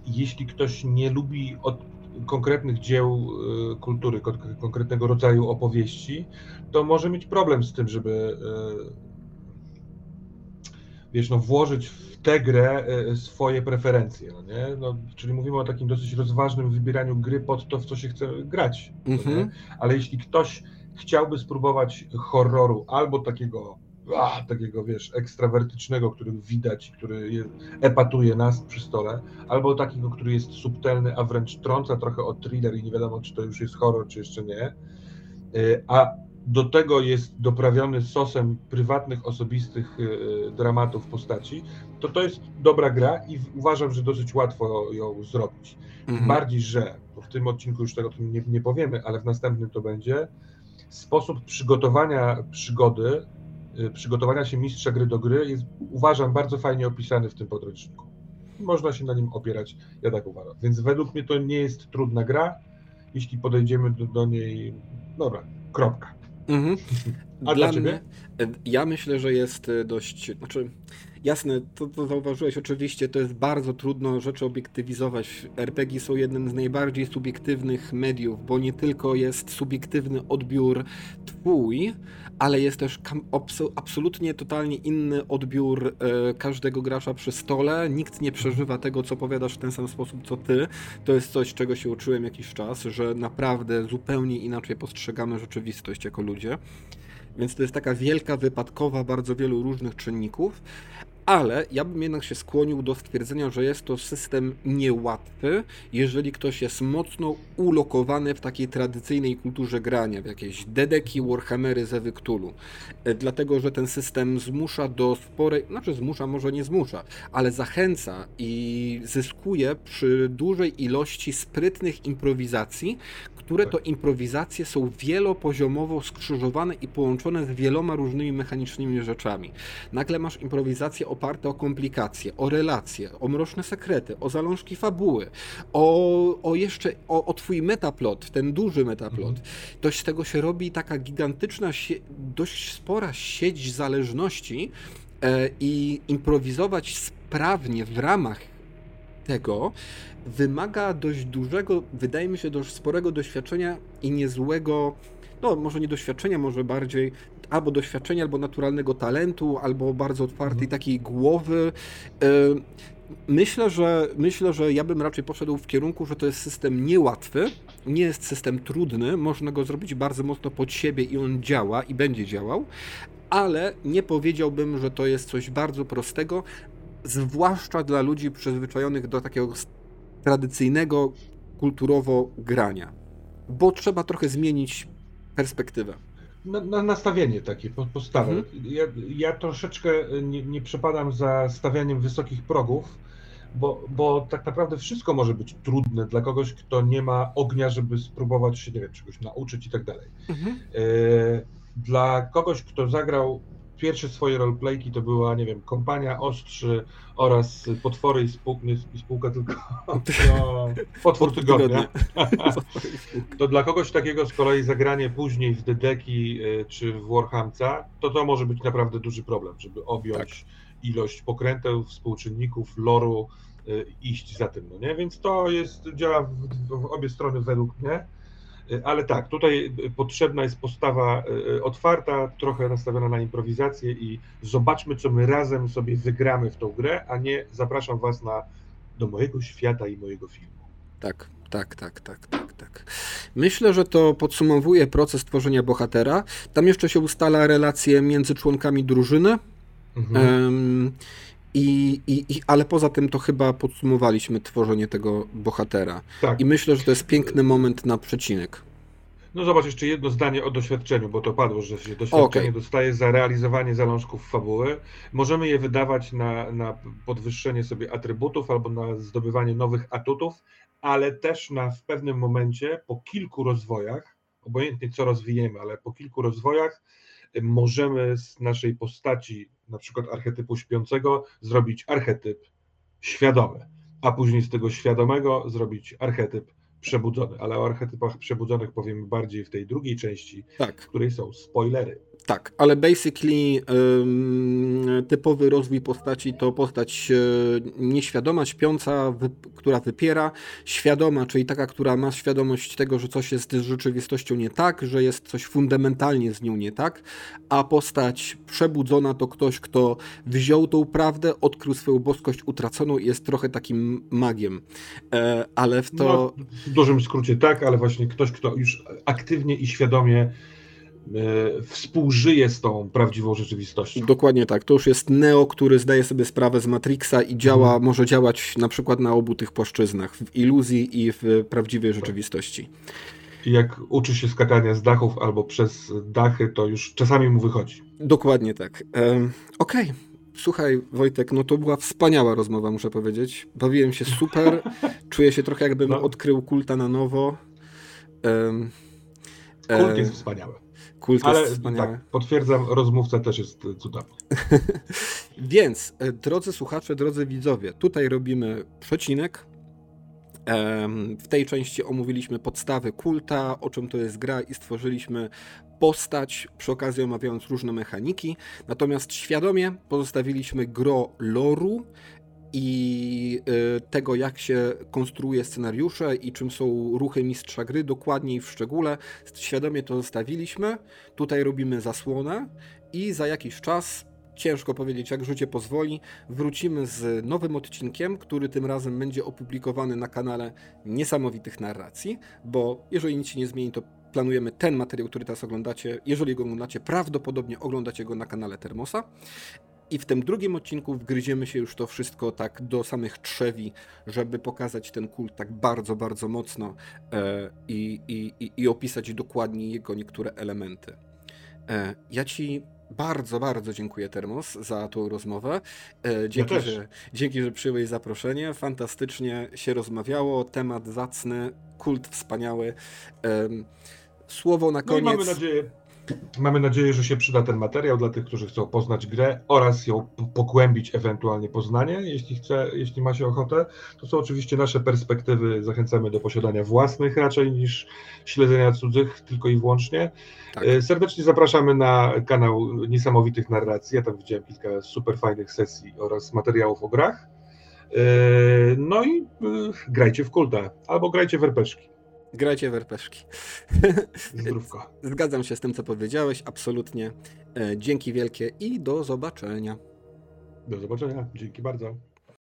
jeśli ktoś nie lubi od, konkretnych dzieł e, kultury, konkretnego rodzaju opowieści, to może mieć problem z tym, żeby e, wiesz, no, włożyć w tę grę e, swoje preferencje, no nie? No, czyli mówimy o takim dosyć rozważnym wybieraniu gry pod to, w co się chce grać. Mhm. Ale jeśli ktoś chciałby spróbować horroru albo takiego a, takiego, wiesz, ekstrawertycznego, który widać, który je, epatuje nas przy stole, albo takiego, który jest subtelny, a wręcz trąca trochę o thriller i nie wiadomo, czy to już jest horror, czy jeszcze nie. E, a do tego jest doprawiony sosem prywatnych, osobistych e, dramatów postaci, to to jest dobra gra i uważam, że dosyć łatwo ją zrobić. Mhm. Bardziej, że w tym odcinku już tego nie, nie powiemy, ale w następnym to będzie, sposób przygotowania przygody Y, przygotowania się mistrza gry do gry jest, uważam, bardzo fajnie opisany w tym podręczniku. Można się na nim opierać, ja tak uważam. Więc według mnie to nie jest trudna gra, jeśli podejdziemy do, do niej, dobra, kropka. Mhm. A dla, ciebie? Mnie, ja myślę, że jest y, dość, znaczy Jasne, to, to zauważyłeś, oczywiście to jest bardzo trudno rzeczy obiektywizować. RPG są jednym z najbardziej subiektywnych mediów, bo nie tylko jest subiektywny odbiór twój, ale jest też absolutnie totalnie inny odbiór e, każdego gracza przy stole. Nikt nie przeżywa tego, co powiadasz w ten sam sposób, co ty. To jest coś, czego się uczyłem jakiś czas, że naprawdę zupełnie inaczej postrzegamy rzeczywistość jako ludzie. Więc to jest taka wielka, wypadkowa bardzo wielu różnych czynników, ale ja bym jednak się skłonił do stwierdzenia, że jest to system niełatwy, jeżeli ktoś jest mocno ulokowany w takiej tradycyjnej kulturze grania, w jakieś dedeki, warhammery, zewy Cthulhu. E, dlatego, że ten system zmusza do sporej, znaczy zmusza, może nie zmusza, ale zachęca i zyskuje przy dużej ilości sprytnych improwizacji, które to improwizacje są wielopoziomowo skrzyżowane i połączone z wieloma różnymi mechanicznymi rzeczami. Nagle masz improwizacje oparte o komplikacje, o relacje, o mroczne sekrety, o zalążki fabuły, o, o jeszcze, o, o twój metaplot, ten duży metaplot. Mhm. To z tego się robi taka gigantyczna, dość spora sieć zależności e, i improwizować sprawnie w ramach tego wymaga dość dużego, wydaje mi się, dość sporego doświadczenia i niezłego, no może nie doświadczenia, może bardziej albo doświadczenia, albo naturalnego talentu, albo bardzo otwartej mhm. takiej głowy. E, myślę, że myślę, że ja bym raczej poszedł w kierunku, że to jest system niełatwy, nie jest system trudny, można go zrobić bardzo mocno pod siebie i on działa i będzie działał, ale nie powiedziałbym, że to jest coś bardzo prostego, zwłaszcza dla ludzi przyzwyczajonych do takiego tradycyjnego kulturowo grania, bo trzeba trochę zmienić perspektywę. Na, na nastawienie takie, postawę. Mhm. Ja, ja troszeczkę nie, nie przepadam za stawianiem wysokich progów, bo, bo tak naprawdę wszystko może być trudne dla kogoś, kto nie ma ognia, żeby spróbować się, nie wiem, czegoś nauczyć i tak dalej. Mhm. E, dla kogoś, kto zagrał pierwsze swoje roleplayki to była, nie wiem, kompania ostrzy oraz potwory i, spół, i spółka tylko no, potwór tygodnia. to dla kogoś takiego z kolei zagranie później w Dedeki y, czy w Warhamca, to to może być naprawdę duży problem, żeby objąć tak. ilość pokręteł, współczynników, loru, y, iść za tym, no nie? Więc to jest, działa w, w obie strony według mnie. Ale tak, tutaj potrzebna jest postawa e, otwarta, trochę nastawiona na improwizację i zobaczmy, co my razem sobie wygramy w tą grę, a nie zapraszam Was na, do mojego świata i mojego filmu. Tak, tak, tak, tak, tak, tak. Myślę, że to podsumowuje proces tworzenia bohatera. Tam jeszcze się ustala relacje między członkami drużyny. Mhm. Um, i, i, i, ale poza tym to chyba podsumowaliśmy tworzenie tego bohatera. Tak. I myślę, że to jest piękny moment na przecinek. No zobacz jeszcze jedno zdanie o doświadczeniu, bo to padło, że się doświadczenie okay. dostaje za realizowanie zalążków fabuły. Możemy je wydawać na, na podwyższenie sobie atrybutów albo na zdobywanie nowych atutów, ale też na w pewnym momencie po kilku rozwojach, obojętnie co rozwijemy, ale po kilku rozwojach możemy z naszej postaci, na przykład archetypu śpiącego, zrobić archetyp świadomy, a później z tego świadomego zrobić archetyp przebudzony. Ale o archetypach przebudzonych powiemy bardziej w tej drugiej części, tak. w której są spoilery. Tak, ale basically typowy rozwój postaci to postać yy, nieświadoma, śpiąca, która wypiera, świadoma, czyli taka, która ma świadomość tego, że coś jest z rzeczywistością nie tak, że jest coś fundamentalnie z nią nie tak, a postać przebudzona to ktoś, kto wziął tą prawdę, odkrył swoją boskość utraconą i jest trochę takim magiem. E, ale w to... No, w dużym skrócie tak, ale właśnie ktoś, kto już aktywnie i świadomie E, współżyje z tą prawdziwą rzeczywistością. Dokładnie tak. To już jest Neo, który zdaje sobie sprawę z Matrixa i działa, mhm. może działać na przykład na obu tych płaszczyznach, w iluzji i w prawdziwej rzeczywistości. I jak uczy się skakania z dachów albo przez dachy, to już czasami mu wychodzi. Dokładnie tak. Um, Okej. Okay. Słuchaj, Wojtek, no to była wspaniała rozmowa, muszę powiedzieć. Bawiłem się super. Czuję się trochę, jakbym no. odkrył kulta na nowo. Um, Kult jest wspaniały. Kult Ale jest wspaniały. tak, potwierdzam, rozmówca też jest cudowny. Więc, e, drodzy słuchacze, drodzy widzowie, tutaj robimy przecinek. W tej części omówiliśmy podstawy kulta, o czym to jest gra i stworzyliśmy postać, przy okazji omawiając różne mechaniki. Natomiast świadomie pozostawiliśmy gro loru, i y, tego, jak się konstruuje scenariusze i czym są ruchy mistrza gry, dokładniej w szczególe. Świadomie to zostawiliśmy. Tutaj robimy zasłonę i za jakiś czas ciężko powiedzieć, jak życie pozwoli. Wrócimy z nowym odcinkiem, który tym razem będzie opublikowany na kanale Niesamowitych Narracji, bo jeżeli nic się nie zmieni, to planujemy ten materiał, który teraz oglądacie. Jeżeli go oglądacie, prawdopodobnie oglądacie go na kanale Termosa. I w tym drugim odcinku wgryziemy się już to wszystko tak do samych trzewi, żeby pokazać ten kult tak bardzo, bardzo mocno e, i, i, i opisać dokładnie jego niektóre elementy. E, ja ci bardzo, bardzo dziękuję Termos za tą rozmowę. E, dzięki, ja że, dzięki, że przyjąłeś zaproszenie. Fantastycznie się rozmawiało. Temat zacny, kult wspaniały. Słowo na No koniec. mamy nadzieję, mamy nadzieję, że się przyda ten materiał dla tych, którzy chcą poznać grę oraz ją pogłębić ewentualnie poznanie, jeśli chce, jeśli ma się ochotę. To są oczywiście nasze perspektywy. Zachęcamy do posiadania własnych raczej niż śledzenia cudzych tylko i wyłącznie. Tak. E, Serdecznie zapraszamy na kanał Niesamowitych Narracji. Ja tam widziałem kilka super fajnych sesji oraz materiałów o grach. E, No i e, grajcie w kulta albo grajcie w RPszki. Grajcie w. Zdrówko. Zgadzam się z tym, co powiedziałeś, absolutnie. E, Dzięki wielkie i do zobaczenia. Do zobaczenia. Dzięki bardzo.